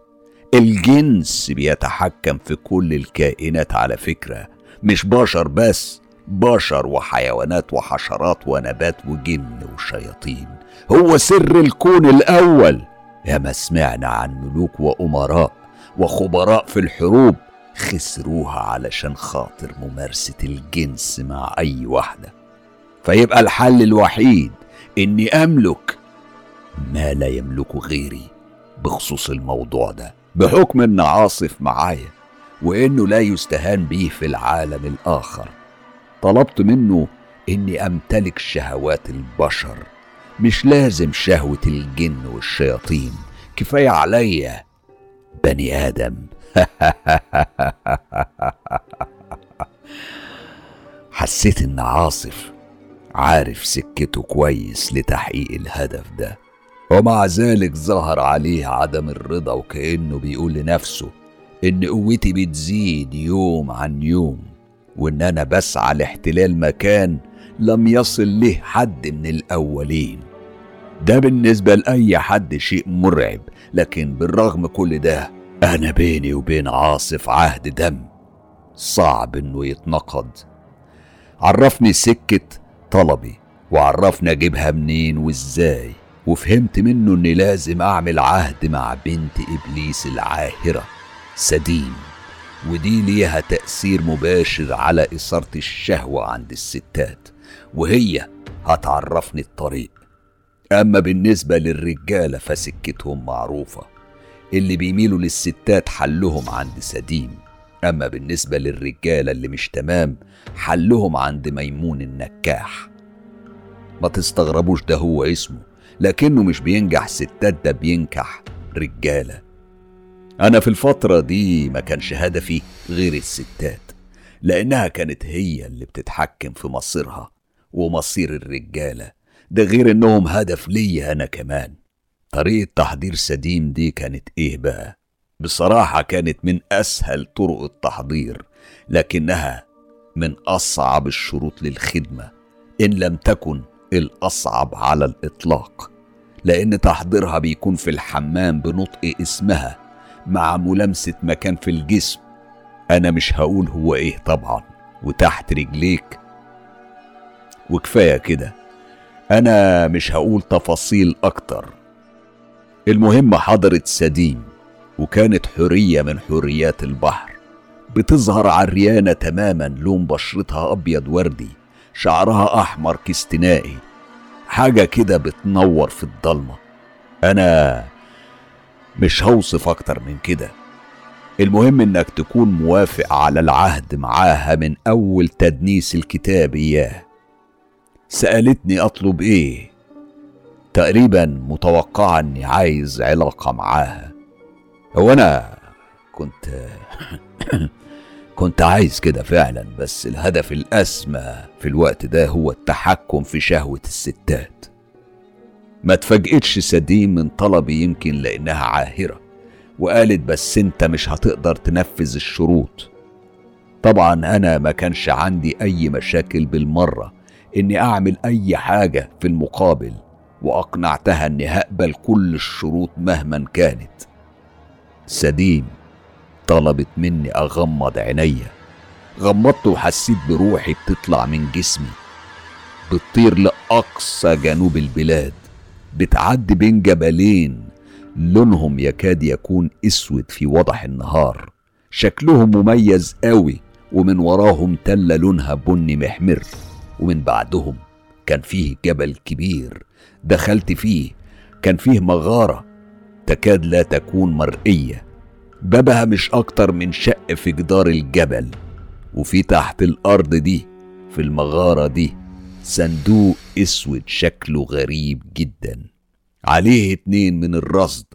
A: الجنس بيتحكم في كل الكائنات على فكرة مش بشر بس بشر وحيوانات وحشرات ونبات وجن وشياطين. هو سر الكون الأول. ياما سمعنا عن ملوك وأمراء وخبراء في الحروب خسروها علشان خاطر ممارسة الجنس مع أي واحدة. فيبقى الحل الوحيد إني أملك ما لا يملكه غيري بخصوص الموضوع ده. بحكم إن عاصف معايا وإنه لا يستهان به في العالم الآخر. طلبت منه إني أمتلك شهوات البشر مش لازم شهوة الجن والشياطين. كفاية عليا بني آدم. حسيت إن عاصف عارف سكته كويس لتحقيق الهدف ده. ومع ذلك ظهر عليه عدم الرضا وكأنه بيقول لنفسه إن قوتي بتزيد يوم عن يوم وإن أنا بسعى لاحتلال مكان لم يصل له حد من الأولين. ده بالنسبة لأي حد شيء مرعب لكن بالرغم كل ده أنا بيني وبين عاصف عهد دم. صعب إنه يتنقض عرفني سكة طلبي وعرفني أجيبها منين وإزاي وفهمت منه إني لازم أعمل عهد مع بنت إبليس العاهرة. سديم. ودي ليها تأثير مباشر على إثارة الشهوة عند الستات وهي هتعرفني الطريق. أما بالنسبة للرجالة فسكتهم معروفة. اللي بيميلوا للستات حلهم عند سديم. أما بالنسبة للرجالة اللي مش تمام حلهم عند ميمون النكاح. ما تستغربوش ده هو اسمه لكنه مش بينجح ستات ده بينكح رجالة. أنا في الفترة دي ما كانش هدفي غير الستات لأنها كانت هي اللي بتتحكم في مصيرها ومصير الرجالة ده غير إنهم هدف ليا أنا كمان طريقة تحضير سديم دي كانت إيه بقى؟ بصراحة كانت من أسهل طرق التحضير لكنها من أصعب الشروط للخدمة إن لم تكن الأصعب على الإطلاق لأن تحضيرها بيكون في الحمام بنطق اسمها مع ملامسة مكان في الجسم. أنا مش هقول هو إيه طبعا وتحت رجليك. وكفاية كده أنا مش هقول تفاصيل أكتر. المهم حضرت سديم وكانت حرية من حريات البحر. بتظهر عريانة تماما لون بشرتها أبيض وردي شعرها أحمر كستنائي حاجة كده بتنور في الضلمة. أنا مش هوصف أكتر من كده. المهم إنك تكون موافق على العهد معاها من أول تدنيس الكتاب إياه. سألتني أطلب إيه؟ تقريبا متوقعة إني عايز علاقة معاها. هو أنا كنت كنت عايز كده فعلا بس الهدف الأسمى في الوقت ده هو التحكم في شهوة الستات. ما تفاجئتش سديم من طلبي يمكن لأنها عاهرة وقالت بس أنت مش هتقدر تنفذ الشروط. طبعا أنا ما كانش عندي أي مشاكل بالمرة إني أعمل أي حاجة في المقابل وأقنعتها إني هقبل كل الشروط مهما كانت. سديم طلبت مني أغمض عينيا. غمضت وحسيت بروحي بتطلع من جسمي بتطير لأقصى جنوب البلاد. بتعدي بين جبلين لونهم يكاد يكون أسود في وضح النهار. شكلهم مميز قوي ومن وراهم تلة لونها بني محمر. ومن بعدهم كان فيه جبل كبير دخلت فيه كان فيه مغارة تكاد لا تكون مرئية. بابها مش أكتر من شق في جدار الجبل وفي تحت الأرض دي في المغارة دي. صندوق اسود شكله غريب جدا. عليه اتنين من الرصد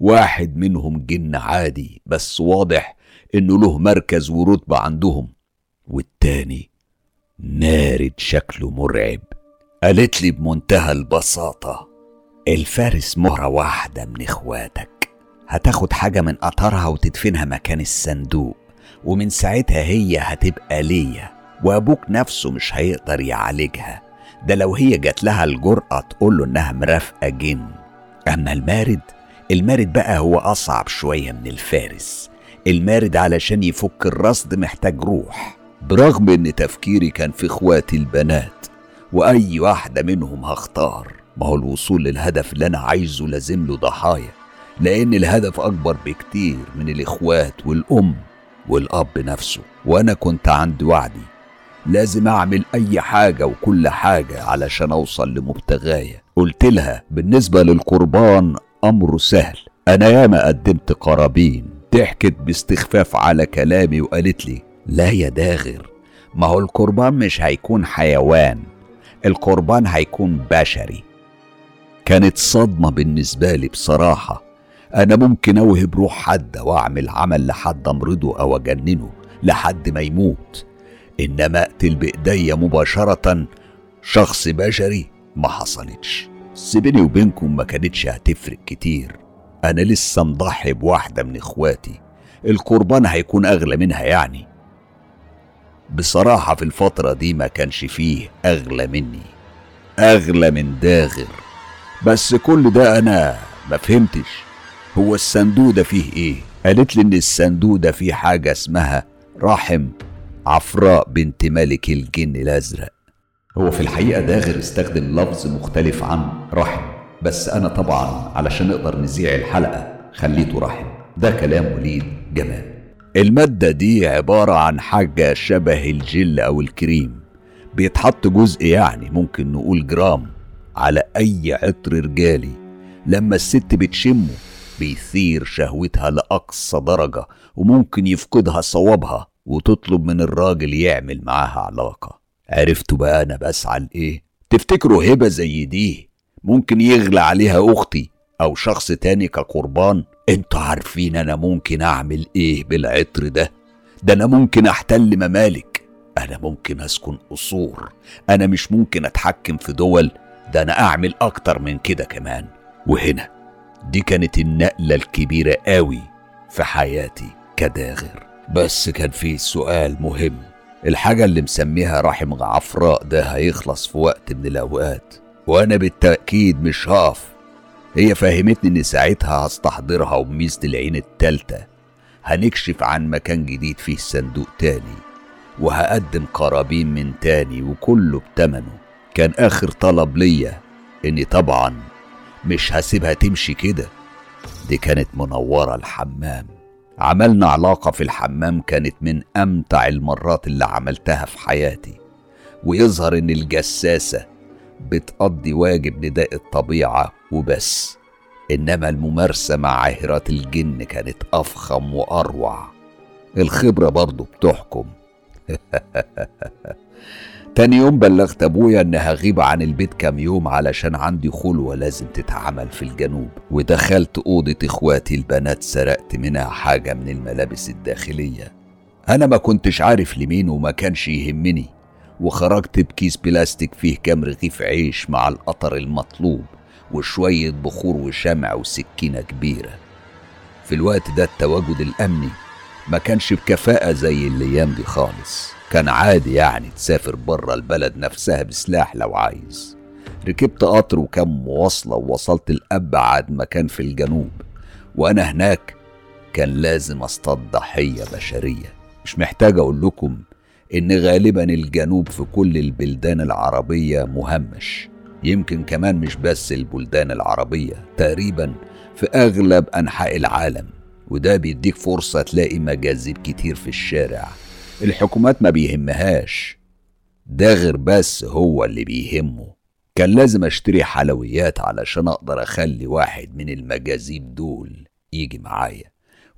A: واحد منهم جن عادي بس واضح إنه له مركز ورتبة عندهم. والتاني نارد شكله مرعب. قالت لي بمنتهى البساطة الفارس مهرة واحدة من إخواتك. هتاخد حاجة من قطرها وتدفنها مكان الصندوق ومن ساعتها هي هتبقى ليا. وأبوك نفسه مش هيقدر يعالجها. ده لو هي جات لها الجرأة تقول له إنها مرافقة جن. أما المارد المارد بقى هو أصعب شوية من الفارس. المارد علشان يفك الرصد محتاج روح. برغم إن تفكيري كان في إخواتي البنات وأي واحدة منهم هختار. ما هو الوصول للهدف اللي أنا عايزه لازم له ضحايا لأن الهدف أكبر بكتير من الإخوات والأم والأب نفسه. وأنا كنت عند وعدي لازم أعمل أي حاجة وكل حاجة علشان أوصل لمبتغايا قلت لها بالنسبة للقربان امره سهل. أنا ياما قدمت قرابين. ضحكت باستخفاف على كلامي وقالت لي لا يا داغر. ما هو القربان مش هيكون حيوان. القربان هيكون بشري. كانت صدمة بالنسبة لي بصراحة. أنا ممكن أوهب روح حد وأعمل عمل لحد أمرضه أو أجننه لحد ما يموت. إنما أقتل بإيديا مباشرة. شخص بشري ما حصلتش. بس بيني وبينكم ما كانتش هتفرق كتير. أنا لسه مضحي بواحدة من إخواتي. القربان هيكون أغلى منها يعني. بصراحة في الفترة دي ما كانش فيه أغلى مني. أغلى من داغر. بس كل ده أنا ما فهمتش. هو الصندوق ده فيه إيه؟ قالت لي إن الصندوق ده فيه حاجة اسمها رحم. عفراء بنت ملك الجن الأزرق.
D: هو في الحقيقة داغر استخدم لفظ مختلف عن رحم بس أنا طبعا علشان نقدر نذيع الحلقة خليته رحم. ده كلام وليد جمال.
A: المادة دي عبارة عن حاجة شبه الجل أو الكريم. بيتحط جزء يعني ممكن نقول جرام على أي عطر رجالي. لما الست بتشمه بيثير شهوتها لأقصى درجة وممكن يفقدها صوابها. وتطلب من الراجل يعمل معاها علاقة عرفتوا بقى أنا بسعى لإيه؟ تفتكروا هبة زي دي ممكن يغلى عليها أختي أو شخص تاني كقربان؟ أنتوا عارفين أنا ممكن أعمل إيه بالعطر ده؟ ده أنا ممكن أحتل ممالك أنا ممكن أسكن قصور أنا مش ممكن أتحكم في دول ده أنا أعمل أكتر من كده كمان وهنا دي كانت النقلة الكبيرة قوي في حياتي كداغر بس كان في سؤال مهم. الحاجة اللي مسميها رحم عفراء ده هيخلص في وقت من الأوقات وأنا بالتأكيد مش هقف. هي فهمتني إن ساعتها هستحضرها وميزة العين التالتة. هنكشف عن مكان جديد فيه صندوق تاني وهقدم قرابين من تاني وكله بتمنه. كان آخر طلب ليا إني طبعا مش هسيبها تمشي كده. دي كانت منورة الحمام. عملنا علاقة في الحمام كانت من أمتع المرات اللي عملتها في حياتي. ويظهر إن الجساسة بتقضي واجب نداء الطبيعة وبس. إنما الممارسة مع عاهرات الجن كانت أفخم وأروع. الخبرة برضه بتحكم. تاني يوم بلغت أبويا إن هغيب عن البيت كام يوم علشان عندي خلوة لازم تتعمل في الجنوب. ودخلت أوضة إخواتي البنات سرقت منها حاجة من الملابس الداخلية. أنا ما كنتش عارف لمين وما كانش يهمني. وخرجت بكيس بلاستيك فيه كام رغيف عيش مع القطر المطلوب وشوية بخور وشمع وسكينة كبيرة. في الوقت ده التواجد الأمني ما كانش بكفاءة زي الأيام دي خالص. كان عادي يعني تسافر بره البلد نفسها بسلاح لو عايز. ركبت قطر وكم مواصلة ووصلت لأبعد مكان في الجنوب. وأنا هناك كان لازم أصطاد ضحية بشرية. مش محتاج أقول لكم إن غالبا الجنوب في كل البلدان العربية مهمش. يمكن كمان مش بس البلدان العربية تقريبا في أغلب أنحاء العالم. وده بيديك فرصة تلاقي مجاذيب كتير في الشارع. الحكومات ما بيهمهاش. ده غير بس هو اللي بيهمه. كان لازم اشتري حلويات علشان أقدر اخلي واحد من المجاذيب دول يجي معايا.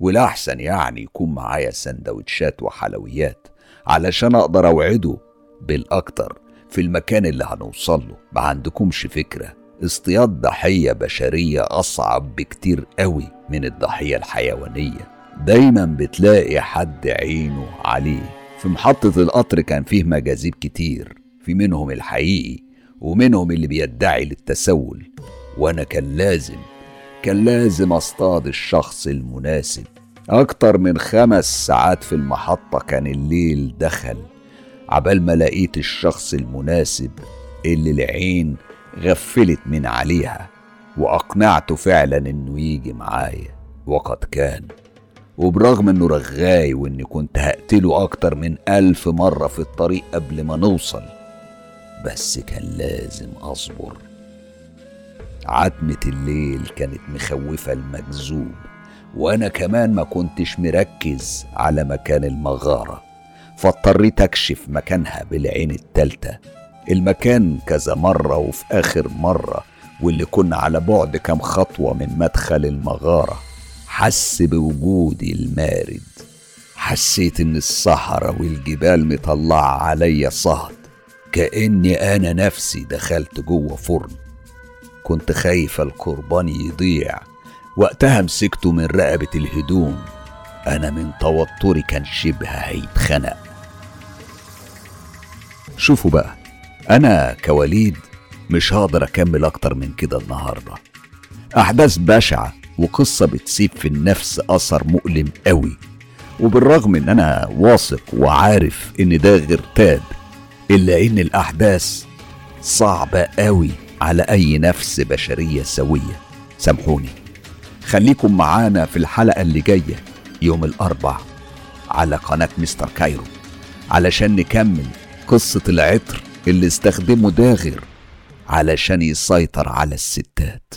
A: والأحسن يعني يكون معايا سندوتشات وحلويات علشان أقدر أوعده بالأكتر في المكان اللي هنوصل له. ما عندكمش فكرة. اصطياد ضحية بشرية أصعب بكتير قوي من الضحية الحيوانية. دايما بتلاقي حد عينه عليه. في محطة القطر كان فيه مجاذيب كتير في منهم الحقيقي ومنهم اللي بيدعي للتسول. وأنا كان لازم كان لازم أصطاد الشخص المناسب. أكتر من خمس ساعات في المحطة كان الليل دخل. عبال ما لقيت الشخص المناسب اللي العين غفلت من عليها وأقنعته فعلا إنه يجي معايا. وقد كان وبرغم إنه رغاي وإني كنت هقتله أكتر من ألف مرة في الطريق قبل ما نوصل بس كان لازم أصبر. عتمة الليل كانت مخوفة المجذوب وأنا كمان ما كنتش مركز على مكان المغارة فاضطريت أكشف مكانها بالعين التالتة. المكان كذا مرة وفي آخر مرة واللي كنا على بعد كام خطوة من مدخل المغارة. حس بوجودي المارد. حسيت إن الصحراء والجبال مطلعة عليا صهد. كأني أنا نفسي دخلت جوه فرن. كنت خايف القربان يضيع. وقتها مسكته من رقبة الهدوم. أنا من توتري كان شبه هيتخنق. شوفوا بقى أنا كوليد مش هقدر أكمل أكتر من كده النهاردة. أحداث بشعة. وقصة بتسيب في النفس أثر مؤلم قوي. وبالرغم إن أنا واثق وعارف إن ده غرتاب إلا إن الأحداث صعبة قوي على أي نفس بشرية سوية. سامحوني. خليكم معانا في الحلقة اللي جاية يوم الأربع على قناة مستر كايرو. علشان نكمل قصة العطر اللي استخدمه داغر علشان يسيطر على الستات.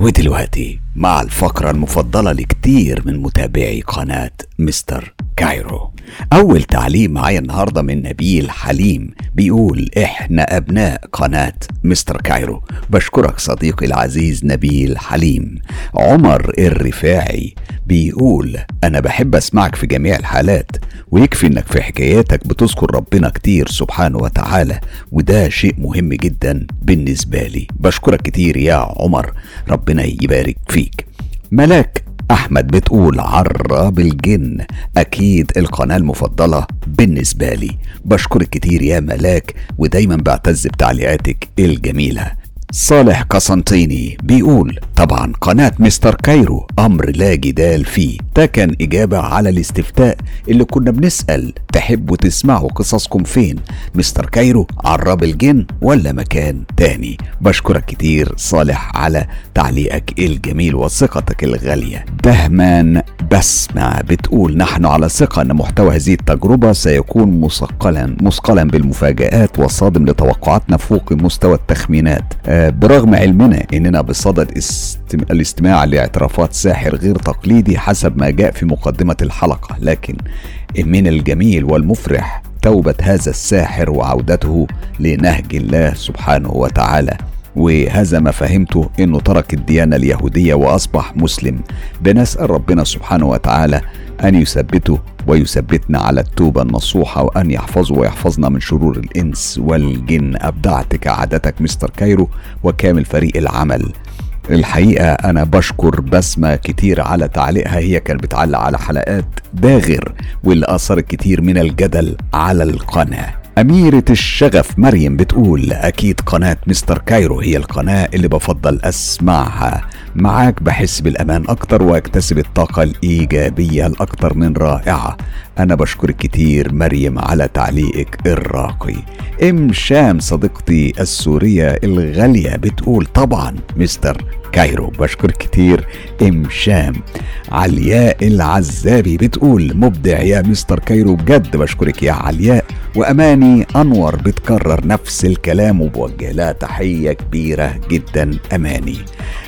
A: ودلوقتي مع الفقرة المفضلة لكتير من متابعي قناة مستر كايرو. أول تعليق معايا النهاردة من نبيل حليم بيقول إحنا أبناء قناة مستر كايرو. بشكرك صديقي العزيز نبيل حليم. عمر الرفاعي بيقول أنا بحب أسمعك في جميع الحالات ويكفي إنك في حكاياتك بتذكر ربنا كتير سبحانه وتعالى وده شيء مهم جدا بالنسبة لي. بشكرك كتير يا عمر ربنا يبارك فيك. ملاك أحمد بتقول عراب الجن. أكيد القناة المفضلة بالنسبة لي. بشكرك كتير يا ملاك ودايما بعتز بتعليقاتك الجميلة. صالح قسنطيني بيقول طبعا قناة مستر كايرو أمر لا جدال فيه. ده كان إجابة على الاستفتاء اللي كنا بنسأل تحبوا تسمعوا قصصكم فين؟ مستر كايرو عراب الجن ولا مكان تاني؟ بشكرك كتير صالح على تعليقك الجميل وثقتك الغالية. دهمان بسمة بتقول نحن على ثقة أن محتوى هذه التجربة سيكون مثقلا مثقلا بالمفاجآت وصادم لتوقعاتنا فوق مستوى التخمينات. آه، برغم علمنا إننا بصدد استم... الاستماع لاعترافات ساحر غير تقليدي حسب ما جاء في مقدمة الحلقة لكن من الجميل والمفرح توبة هذا الساحر وعودته لنهج الله سبحانه وتعالى. وهذا ما فهمته إنه ترك الديانة اليهودية وأصبح مسلم. بنسأل ربنا سبحانه وتعالى أن يثبته ويثبتنا على التوبة النصوحة وأن يحفظه ويحفظنا من شرور الإنس والجن. أبدعت كعادتك مستر كايرو وكامل فريق العمل. الحقيقة أنا بشكر بسمة كتير على تعليقها هي كانت بتعلق على حلقات داغر واللي أثرت كتير من الجدل على القناة. أميرة الشغف مريم بتقول أكيد قناة مستر كايرو هي القناة اللي بفضل أسمعها. معاك بحس بالأمان أكتر وأكتسب الطاقة الإيجابية الأكتر من رائعة. أنا بشكرك كتير مريم على تعليقك الراقي. إم شام صديقتي السورية الغالية بتقول طبعا مستر كايرو بشكر كتير. إم شام علياء العزابي بتقول مبدع يا مستر كايرو بجد بشكرك يا علياء. واماني أنور بتكرر نفس الكلام وبوجه لها تحية كبيرة جدا أماني.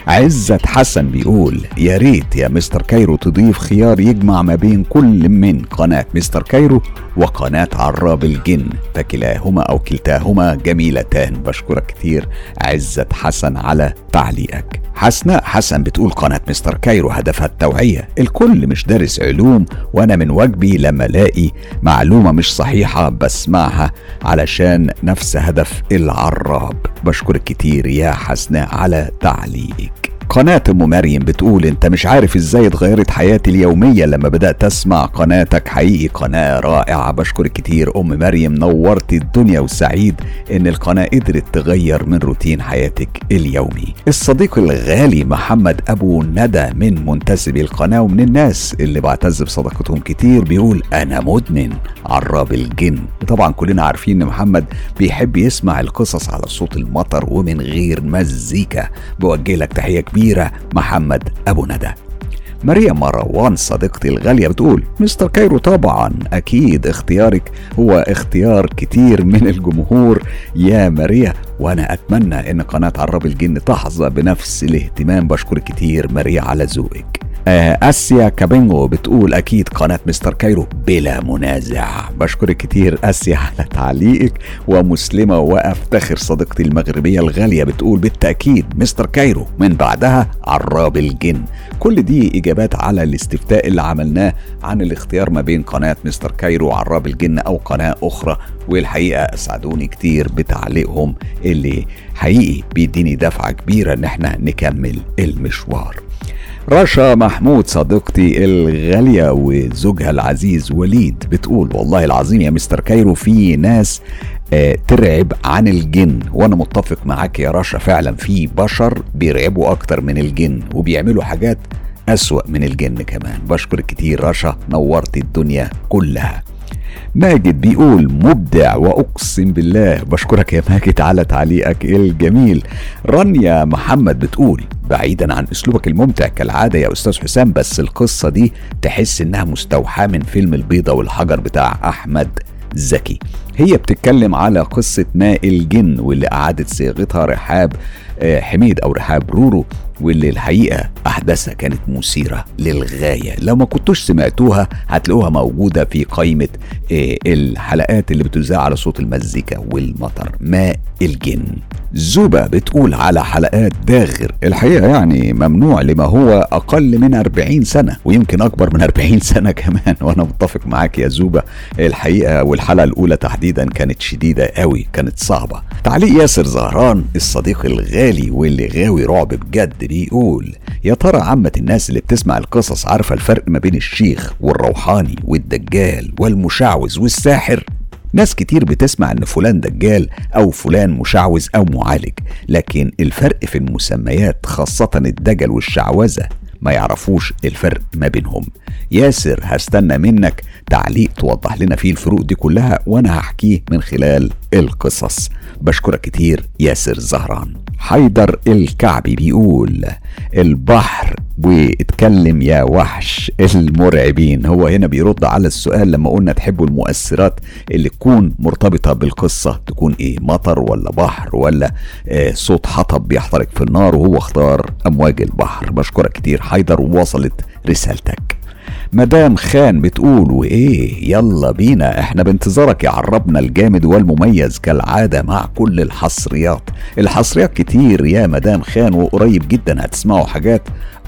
A: عزت حسن بيقول يا ريت يا مستر كايرو تضيف خيار يجمع ما بين كل من قناة مستر كايرو وقناة عراب الجن. فكلاهما أو كلتاهما جميلتان. بشكرك كتير عزت حسن على تعليقك. حسناء حسن بتقول قناة مستر كايرو هدفها التوعية. الكل مش دارس علوم وأنا من واجبي لما ألاقي معلومة مش صحيحة بسمعها علشان نفس هدف العراب. بشكرك كتير يا حسناء على تعليقك. قناة أم مريم بتقول أنت مش عارف إزاي اتغيرت حياتي اليومية لما بدأت أسمع قناتك حقيقي. قناة رائعة. بشكرك كتير أم مريم. نورت الدنيا وسعيد إن القناة قدرت تغير من روتين حياتك اليومي. الصديق الغالي محمد أبو ندى من منتسبي القناة ومن الناس اللي بعتز بصداقتهم كتير بيقول أنا مدمن عراب الجن. وطبعا كلنا عارفين إن محمد بيحب يسمع القصص على صوت المطر ومن غير مزيكا. بوجه لك تحية كبيرة محمد أبو ندى. ماريا مروان صديقتي الغالية بتقول مستر كايرو طبعا أكيد اختيارك هو اختيار كتير من الجمهور. يا ماريا وأنا أتمنى إن قناة عراب الجن تحظى بنفس الاهتمام. بشكرك كتير ماريا على ذوقك. آسيا كابينجو بتقول أكيد قناة مستر كايرو بلا منازع. بشكرك كتير آسيا على تعليقك. ومسلمة وأفتخر صديقتي المغربية الغالية بتقول بالتأكيد مستر كايرو من بعدها عراب الجن. كل دي إجابات على الاستفتاء اللي عملناه عن الاختيار ما بين قناة مستر كايرو وعراب الجن أو قناة أخرى. والحقيقة أسعدوني كتير بتعليقهم اللي حقيقي بيديني دفعة كبيرة إن إحنا نكمل المشوار. رشا محمود صديقتي الغالية وزوجها العزيز وليد بتقول والله العظيم يا مستر كايرو في ناس آه ترعب عن الجن. وأنا متفق معاك يا رشا فعلا في بشر بيرعبوا أكتر من الجن وبيعملوا حاجات أسوأ من الجن كمان. بشكرك كتير رشا نورت الدنيا كلها. ماجد بيقول مبدع وأقسم بالله. بشكرك يا ماجد على تعليقك الجميل. رانيا محمد بتقول بعيدا عن أسلوبك الممتع كالعادة يا أستاذ حسام بس القصة دي تحس إنها مستوحاة من فيلم البيضة والحجر بتاع أحمد زكي. هي بتتكلم على قصة ماء الجن واللي أعادت صياغتها رحاب آه، حميد أو رحاب رورو واللي الحقيقة أحداثها كانت مثيرة للغاية. لو ما كنتوش سمعتوها هتلاقوها موجودة في قائمة آه، الحلقات اللي بتذاع على صوت المزيكا والمطر. ماء الجن. زوبة بتقول على حلقات داغر الحقيقة يعني ممنوع لما هو أقل من 40 سنة ويمكن أكبر من 40 سنة كمان. وأنا متفق معاك يا زوبة. الحقيقة والحلقة الأولى تحديدا كانت شديدة قوي كانت صعبة. تعليق ياسر زهران الصديق الغالي واللي غاوي رعب بجد بيقول يا ترى عامة الناس اللي بتسمع القصص عارفة الفرق ما بين الشيخ والروحاني والدجال والمشعوذ والساحر؟ ناس كتير بتسمع إن فلان دجال أو فلان مشعوذ أو معالج لكن الفرق في المسميات خاصة الدجل والشعوذة ما يعرفوش الفرق ما بينهم. ياسر هستنى منك تعليق توضح لنا فيه الفروق دي كلها وأنا هحكيه من خلال القصص. بشكرك كتير ياسر زهران. حيدر الكعبي بيقول البحر واتكلم يا وحش المرعبين. هو هنا بيرد على السؤال لما قلنا تحبوا المؤثرات اللي تكون مرتبطة بالقصة تكون إيه مطر ولا بحر ولا آه صوت حطب بيحترق في النار وهو اختار أمواج البحر. بشكرك كتير حيدر ووصلت رسالتك. مدام خان بتقول وإيه؟ يلا بينا إحنا بانتظارك يا عربنا الجامد والمميز كالعادة مع كل الحصريات. الحصريات كتير يا مدام خان وقريب جدا هتسمعوا حاجات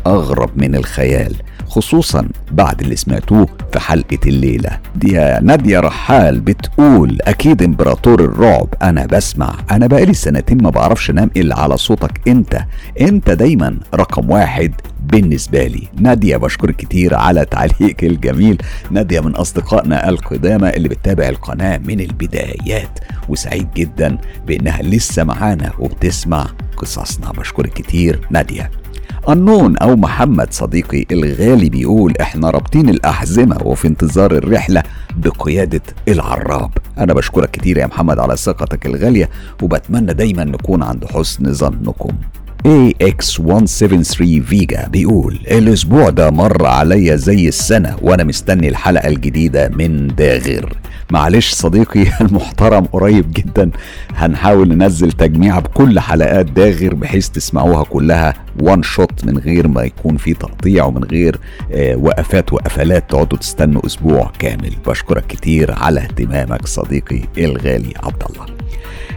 A: أغرب من الخيال. خصوصا بعد اللي سمعتوه في حلقة الليلة. دي نادية رحال بتقول أكيد إمبراطور الرعب أنا بسمع. أنا بقالي سنتين ما بعرفش أنام إلا على صوتك. أنت أنت دايما رقم واحد بالنسبة لي. نادية بشكرك كتير على تعليقك الجميل. نادية من أصدقائنا القدامى اللي بتتابع القناة من البدايات. وسعيد جدا بأنها لسه معانا وبتسمع قصصنا. بشكرك كتير نادية. النون أو محمد صديقي الغالي بيقول إحنا رابطين الأحزمة وفي انتظار الرحلة بقيادة العراب. أنا بشكرك كتير يا محمد على ثقتك الغالية وبتمنى دايما نكون عند حسن ظنكم. AX173 فيجا بيقول الأسبوع ده مر عليا زي السنة وأنا مستني الحلقة الجديدة من داغر معلش صديقي المحترم قريب جدا. هنحاول ننزل تجميعة بكل حلقات داغر بحيث تسمعوها كلها وان شوت من غير ما يكون في تقطيع ومن غير آه وقفات وقفلات. تقعدوا تستنوا أسبوع كامل. بشكرك كتير على اهتمامك صديقي الغالي عبد الله.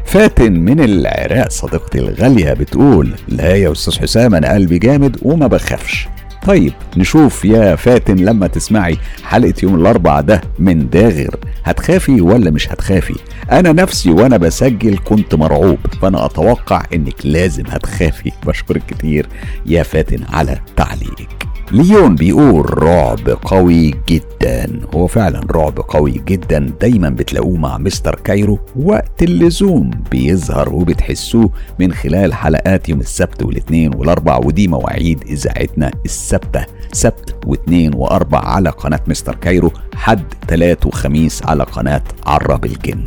A: فاتن من العراق صديقتي الغالية بتقول لا يا أستاذ حسام أنا قلبي جامد وما بخافش. طيب نشوف يا فاتن لما تسمعي حلقة يوم الأربع ده من داغر. هتخافي ولا مش هتخافي؟ أنا نفسي وأنا بسجل كنت مرعوب فأنا أتوقع إنك لازم هتخافي. بشكرك كتير يا فاتن على تعليقك. ليون بيقول رعب قوي جدا. هو فعلا رعب قوي جدا. دايما بتلاقوه مع مستر كايرو وقت اللزوم بيظهر وبتحسوه من خلال حلقات يوم السبت والاثنين والأربع ودي مواعيد إذاعتنا السبتة. سبت واثنين وأربع على قناة مستر كايرو حد تلات وخميس على قناة عرب الجن.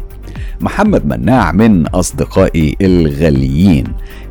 A: محمد مناع من أصدقائي الغاليين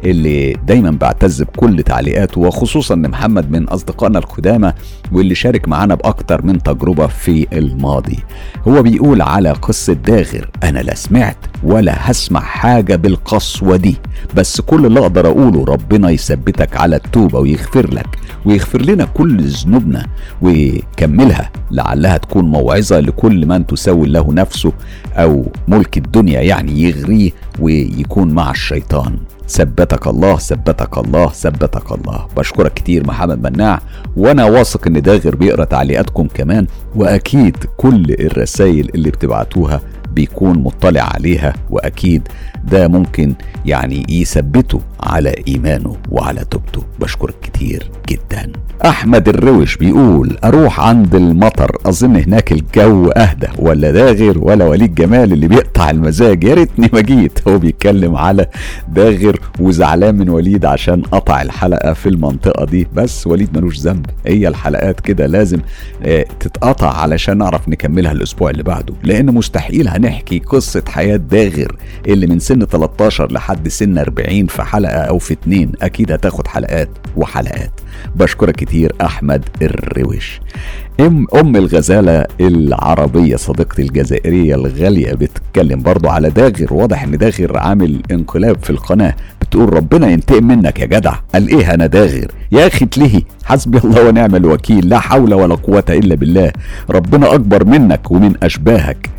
A: اللي دايما بعتز بكل تعليقاته وخصوصا ان محمد من أصدقائنا القدامى واللي شارك معانا بأكتر من تجربة في الماضي. هو بيقول على قصة داغر أنا لا سمعت ولا هسمع حاجة بالقسوة دي. بس كل اللي أقدر أقوله ربنا يثبتك على التوبة ويغفر لك ويغفر لنا كل ذنوبنا ويكملها لعلها تكون موعظة لكل من تسوي له نفسه أو ملك الدنيا يعني يغريه ويكون مع الشيطان. ثبتك الله ثبتك الله ثبتك الله. بشكرك كتير محمد مناع. وأنا واثق إن داغر بيقرأ تعليقاتكم كمان وأكيد كل الرسائل اللي بتبعتوها بيكون مطلع عليها وأكيد ده ممكن يعني يثبته على إيمانه وعلى توبته بشكرك كتير جدا. أحمد الروش بيقول أروح عند المطر أظن هناك الجو أهدى. ولا داغر ولا وليد جمال اللي بيقطع المزاج. يا ريتني ما جيت. هو بيتكلم على داغر وزعلان من وليد عشان قطع الحلقة في المنطقة دي. بس وليد ملوش ذنب. هي الحلقات كده لازم آه، تتقطع علشان نعرف نكملها الأسبوع اللي بعده. لأن مستحيل هنحكي قصة حياة داغر اللي من 13 لحد سن 40 في حلقة أو في اتنين أكيد هتاخد حلقات وحلقات. بشكرك كتير أحمد الروش ام أم الغزالة العربية صديقتي الجزائرية الغالية بتتكلم برضو على داغر. واضح إن داغر عامل انقلاب في القناة. بتقول ربنا ينتقم منك يا جدع. قال إيه أنا داغر؟ يا أخي تلهي حسبي الله ونعم الوكيل. لا حول ولا قوة إلا بالله. ربنا أكبر منك ومن أشباهك.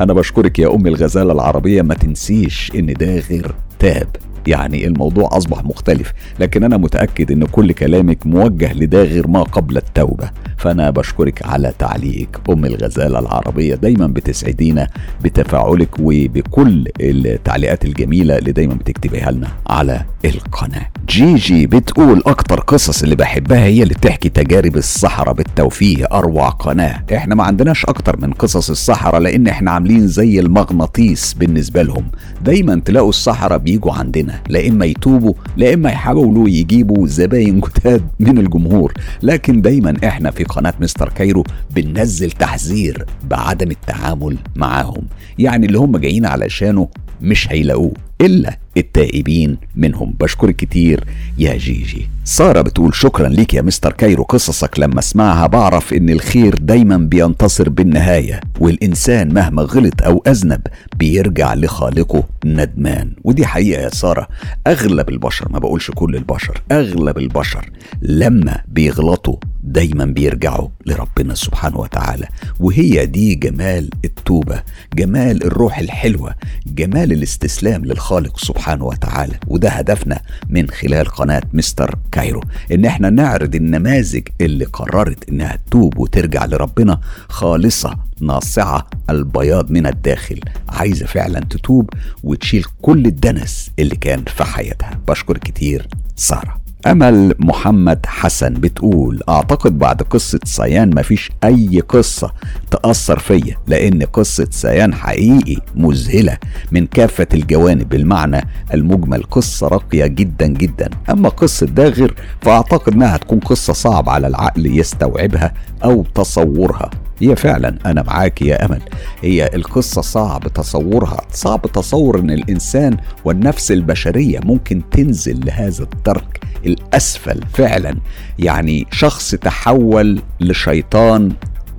A: أنا بشكرك يا أم الغزالة العربية ما تنسيش إن داغر تاب. يعني الموضوع أصبح مختلف لكن أنا متأكد إن كل كلامك موجه لداغر ما قبل التوبة. فأنا بشكرك على تعليقك. أم الغزالة العربية دايما بتسعدينا بتفاعلك وبكل التعليقات الجميلة اللي دايما بتكتبيها لنا على القناة. جيجي بتقول أكتر قصص اللي بحبها هي اللي بتحكي تجارب الصحراء. بالتوفيه أروع قناة. إحنا ما عندناش أكتر من قصص الصحراء لأن إحنا عاملين زي المغناطيس بالنسبة لهم. دايما تلاقوا السحرة بيجوا عندنا. لا إما يتوبوا لا إما يحاولوا يجيبوا زباين جداد من الجمهور. لكن دايما إحنا في قناة مستر كايرو بننزل تحذير بعدم التعامل معاهم. يعني اللي هم جايين علشانه مش هيلاقوه. إلا التائبين منهم. بشكرك كتير يا جيجي. سارة بتقول شكرا ليك يا مستر كايرو. قصصك لما أسمعها بعرف إن الخير دايما بينتصر بالنهاية والإنسان مهما غلط أو أذنب بيرجع لخالقه ندمان. ودي حقيقة يا سارة أغلب البشر ما بقولش كل البشر أغلب البشر لما بيغلطوا دايما بيرجعوا لربنا سبحانه وتعالى. وهي دي جمال التوبة جمال الروح الحلوة جمال الاستسلام للخالق. سبحانه وتعالى وده هدفنا من خلال قناة مستر كايرو إن إحنا نعرض النماذج اللي قررت إنها تتوب وترجع لربنا خالصة ناصعة البياض من الداخل عايزة فعلا تتوب وتشيل كل الدنس اللي كان في حياتها. بشكر كتير سارة. أمل محمد حسن بتقول أعتقد بعد قصة سيان مفيش أي قصة تأثر فيا لأن قصة سيان حقيقي مذهلة من كافة الجوانب بالمعنى المجمل قصة راقية جدا جدا. أما قصة داغر فأعتقد أنها تكون قصة صعب على العقل يستوعبها أو تصورها. هي فعلا أنا معاك يا أمل. هي القصة صعب تصورها صعب تصور إن الإنسان والنفس البشرية ممكن تنزل لهذا الدرك الأسفل فعلا. يعني شخص تحول لشيطان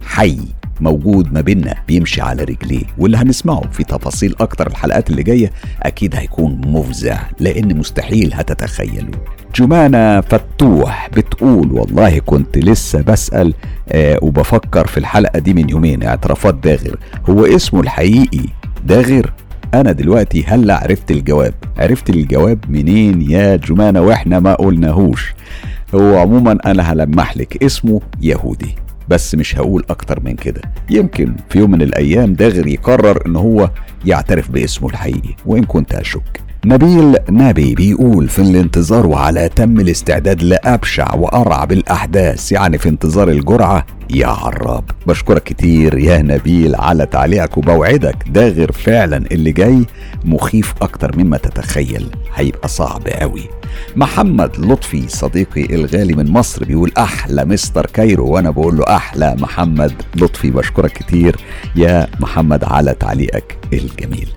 A: حي. موجود ما بيننا بيمشي على رجليه واللي هنسمعه في تفاصيل أكتر الحلقات اللي جاية أكيد هيكون مفزع لأن مستحيل هتتخيلوا جمانة فتوح بتقول والله كنت لسه بسأل آه وبفكر في الحلقة دي من يومين اعترافات داغر. هو اسمه الحقيقي داغر؟ أنا دلوقتي هلأ عرفت الجواب. عرفت الجواب منين يا جمانة وإحنا ما قلناهوش. هو عموما أنا هلمح لك اسمه يهودي. بس مش هقول أكتر من كده. يمكن في يوم من الأيام داغر يقرر إن هو يعترف باسمه الحقيقي وإن كنت أشك. نبيل نبي بيقول في الانتظار وعلى أتم الاستعداد لأبشع وأرعب الأحداث يعني في انتظار الجرعة يا عراب بشكرك كتير يا نبيل على تعليقك وبوعدك. داغر فعلا اللي جاي مخيف أكتر مما تتخيل. هيبقى صعب قوي محمد لطفي صديقي الغالي من مصر بيقول أحلى مستر كايرو وأنا بقول له أحلى محمد لطفي. بشكرك كتير يا محمد على تعليقك الجميل.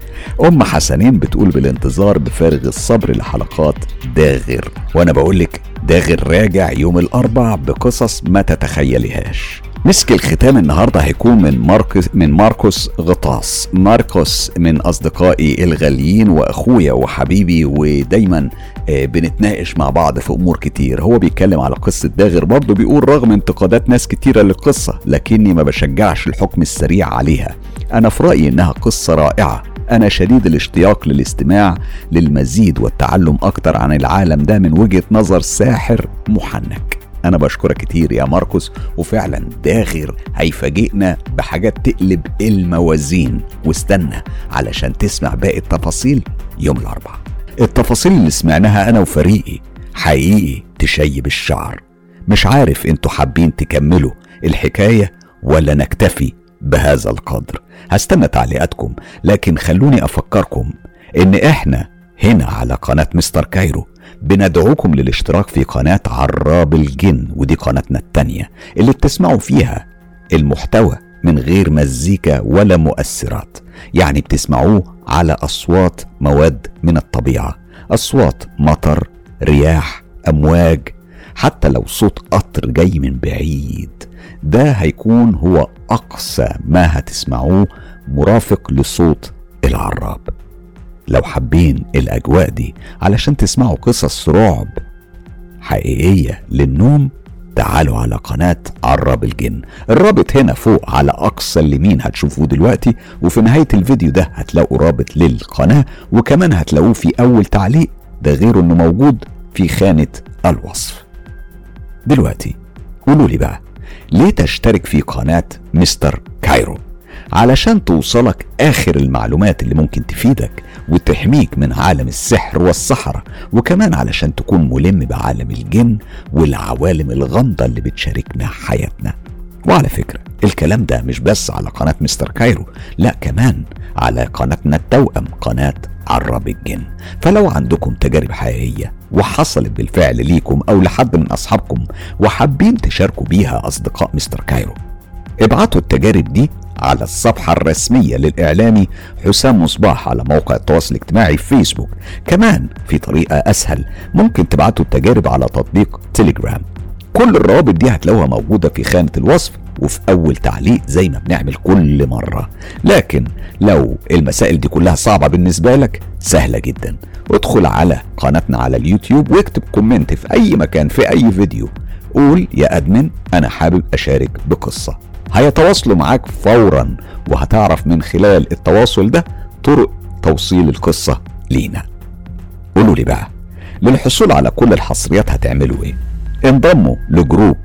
A: أم حسنين بتقول بالانتظار بفارغ الصبر لحلقات داغر وأنا بقول لك داغر راجع يوم الأربع بقصص ما تتخيليهاش. مسك الختام النهارده هيكون من ماركوس من ماركوس غطاس. ماركوس من أصدقائي الغاليين وأخويا وحبيبي ودايما آه، بنتناقش مع بعض في أمور كتير. هو بيتكلم على قصة داغر برضه بيقول رغم انتقادات ناس كتيرة للقصة لكني ما بشجعش الحكم السريع عليها. أنا في رأيي إنها قصة رائعة. أنا شديد الاشتياق للاستماع للمزيد والتعلم أكتر عن العالم. ده من وجهة نظر ساحر محنك. أنا بشكرك كتير يا ماركوس وفعلا داغر هيفاجئنا بحاجات تقلب الموازين. واستنى علشان تسمع باقي التفاصيل يوم الأربعاء. التفاصيل اللي سمعناها أنا وفريقي حقيقي تشيب الشعر. مش عارف أنتوا حابين تكملوا الحكاية ولا نكتفي بهذا القدر. هستنى تعليقاتكم لكن خلوني أفكركم إن إحنا هنا على قناة مستر كايرو بندعوكم للاشتراك في قناة عراب الجن ودي قناتنا التانية اللي بتسمعوا فيها المحتوى من غير مزيكا ولا مؤثرات. يعني بتسمعوه على أصوات مواد من الطبيعة أصوات مطر رياح أمواج حتى لو صوت قطر جاي من بعيد. ده هيكون هو أقصى ما هتسمعوه مرافق لصوت العراب. لو حابين الأجواء دي علشان تسمعوا قصص رعب حقيقية للنوم تعالوا على قناة عراب الجن. الرابط هنا فوق على أقصى اليمين هتشوفوه دلوقتي وفي نهاية الفيديو ده هتلاقوا رابط للقناة وكمان هتلاقوه في أول تعليق ده غير إنه موجود في خانة الوصف. دلوقتي قولوا لي بقى ليه تشترك في قناة مستر كايرو؟ علشان توصلك آخر المعلومات اللي ممكن تفيدك. وتحميك من عالم السحر والسحرة وكمان علشان تكون ملم بعالم الجن والعوالم الغامضة اللي بتشاركنا حياتنا. وعلى فكرة الكلام ده مش بس على قناة مستر كايرو لا كمان على قناتنا التوأم قناة عرب الجن. فلو عندكم تجارب حقيقية وحصلت بالفعل ليكم أو لحد من أصحابكم وحابين تشاركوا بيها أصدقاء مستر كايرو ابعتوا التجارب دي على الصفحة الرسمية للإعلامي حسام مصباح على موقع التواصل الاجتماعي فيسبوك. كمان في طريقة أسهل ممكن تبعتوا التجارب على تطبيق تليجرام كل الروابط دي هتلاقوها موجودة في خانة الوصف وفي أول تعليق زي ما بنعمل كل مرة. لكن لو المسائل دي كلها صعبة بالنسبة لك سهلة جدا. ادخل على قناتنا على اليوتيوب واكتب comment في أي مكان في أي فيديو. قول يا admin أنا حابب أشارك بقصة. هيتواصلوا معاك فورا وهتعرف من خلال التواصل ده طرق توصيل القصة لينا. قولوا لي بقى للحصول على كل الحصريات هتعملوا إيه؟ انضموا ل group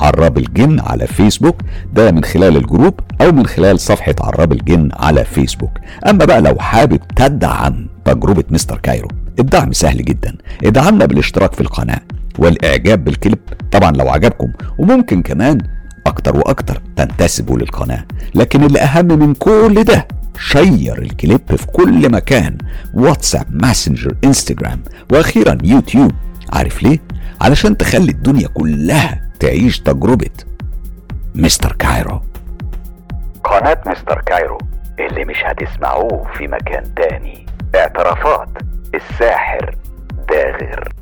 A: عراب الجن على فيسبوك ده من خلال ال group أو من خلال صفحة عراب الجن على فيسبوك. أما بقى لو حابب تدعم تجربة مستر كايرو الدعم سهل جدا. ادعمنا بالاشتراك في القناة والإعجاب بالكليب. طبعا لو عجبكم وممكن كمان أكتر وأكتر تنتسبوا للقناة. لكن اللي أهم من كل ده share الكليب في كل مكان واتساب ماسنجر إنستجرام وأخيرا يوتيوب. عارف ليه؟ علشان تخلي الدنيا كلها تعيش تجربة مستر كايرو. قناة مستر كايرو اللي مش هتسمعوه في مكان تاني. اعترافات الساحر داغر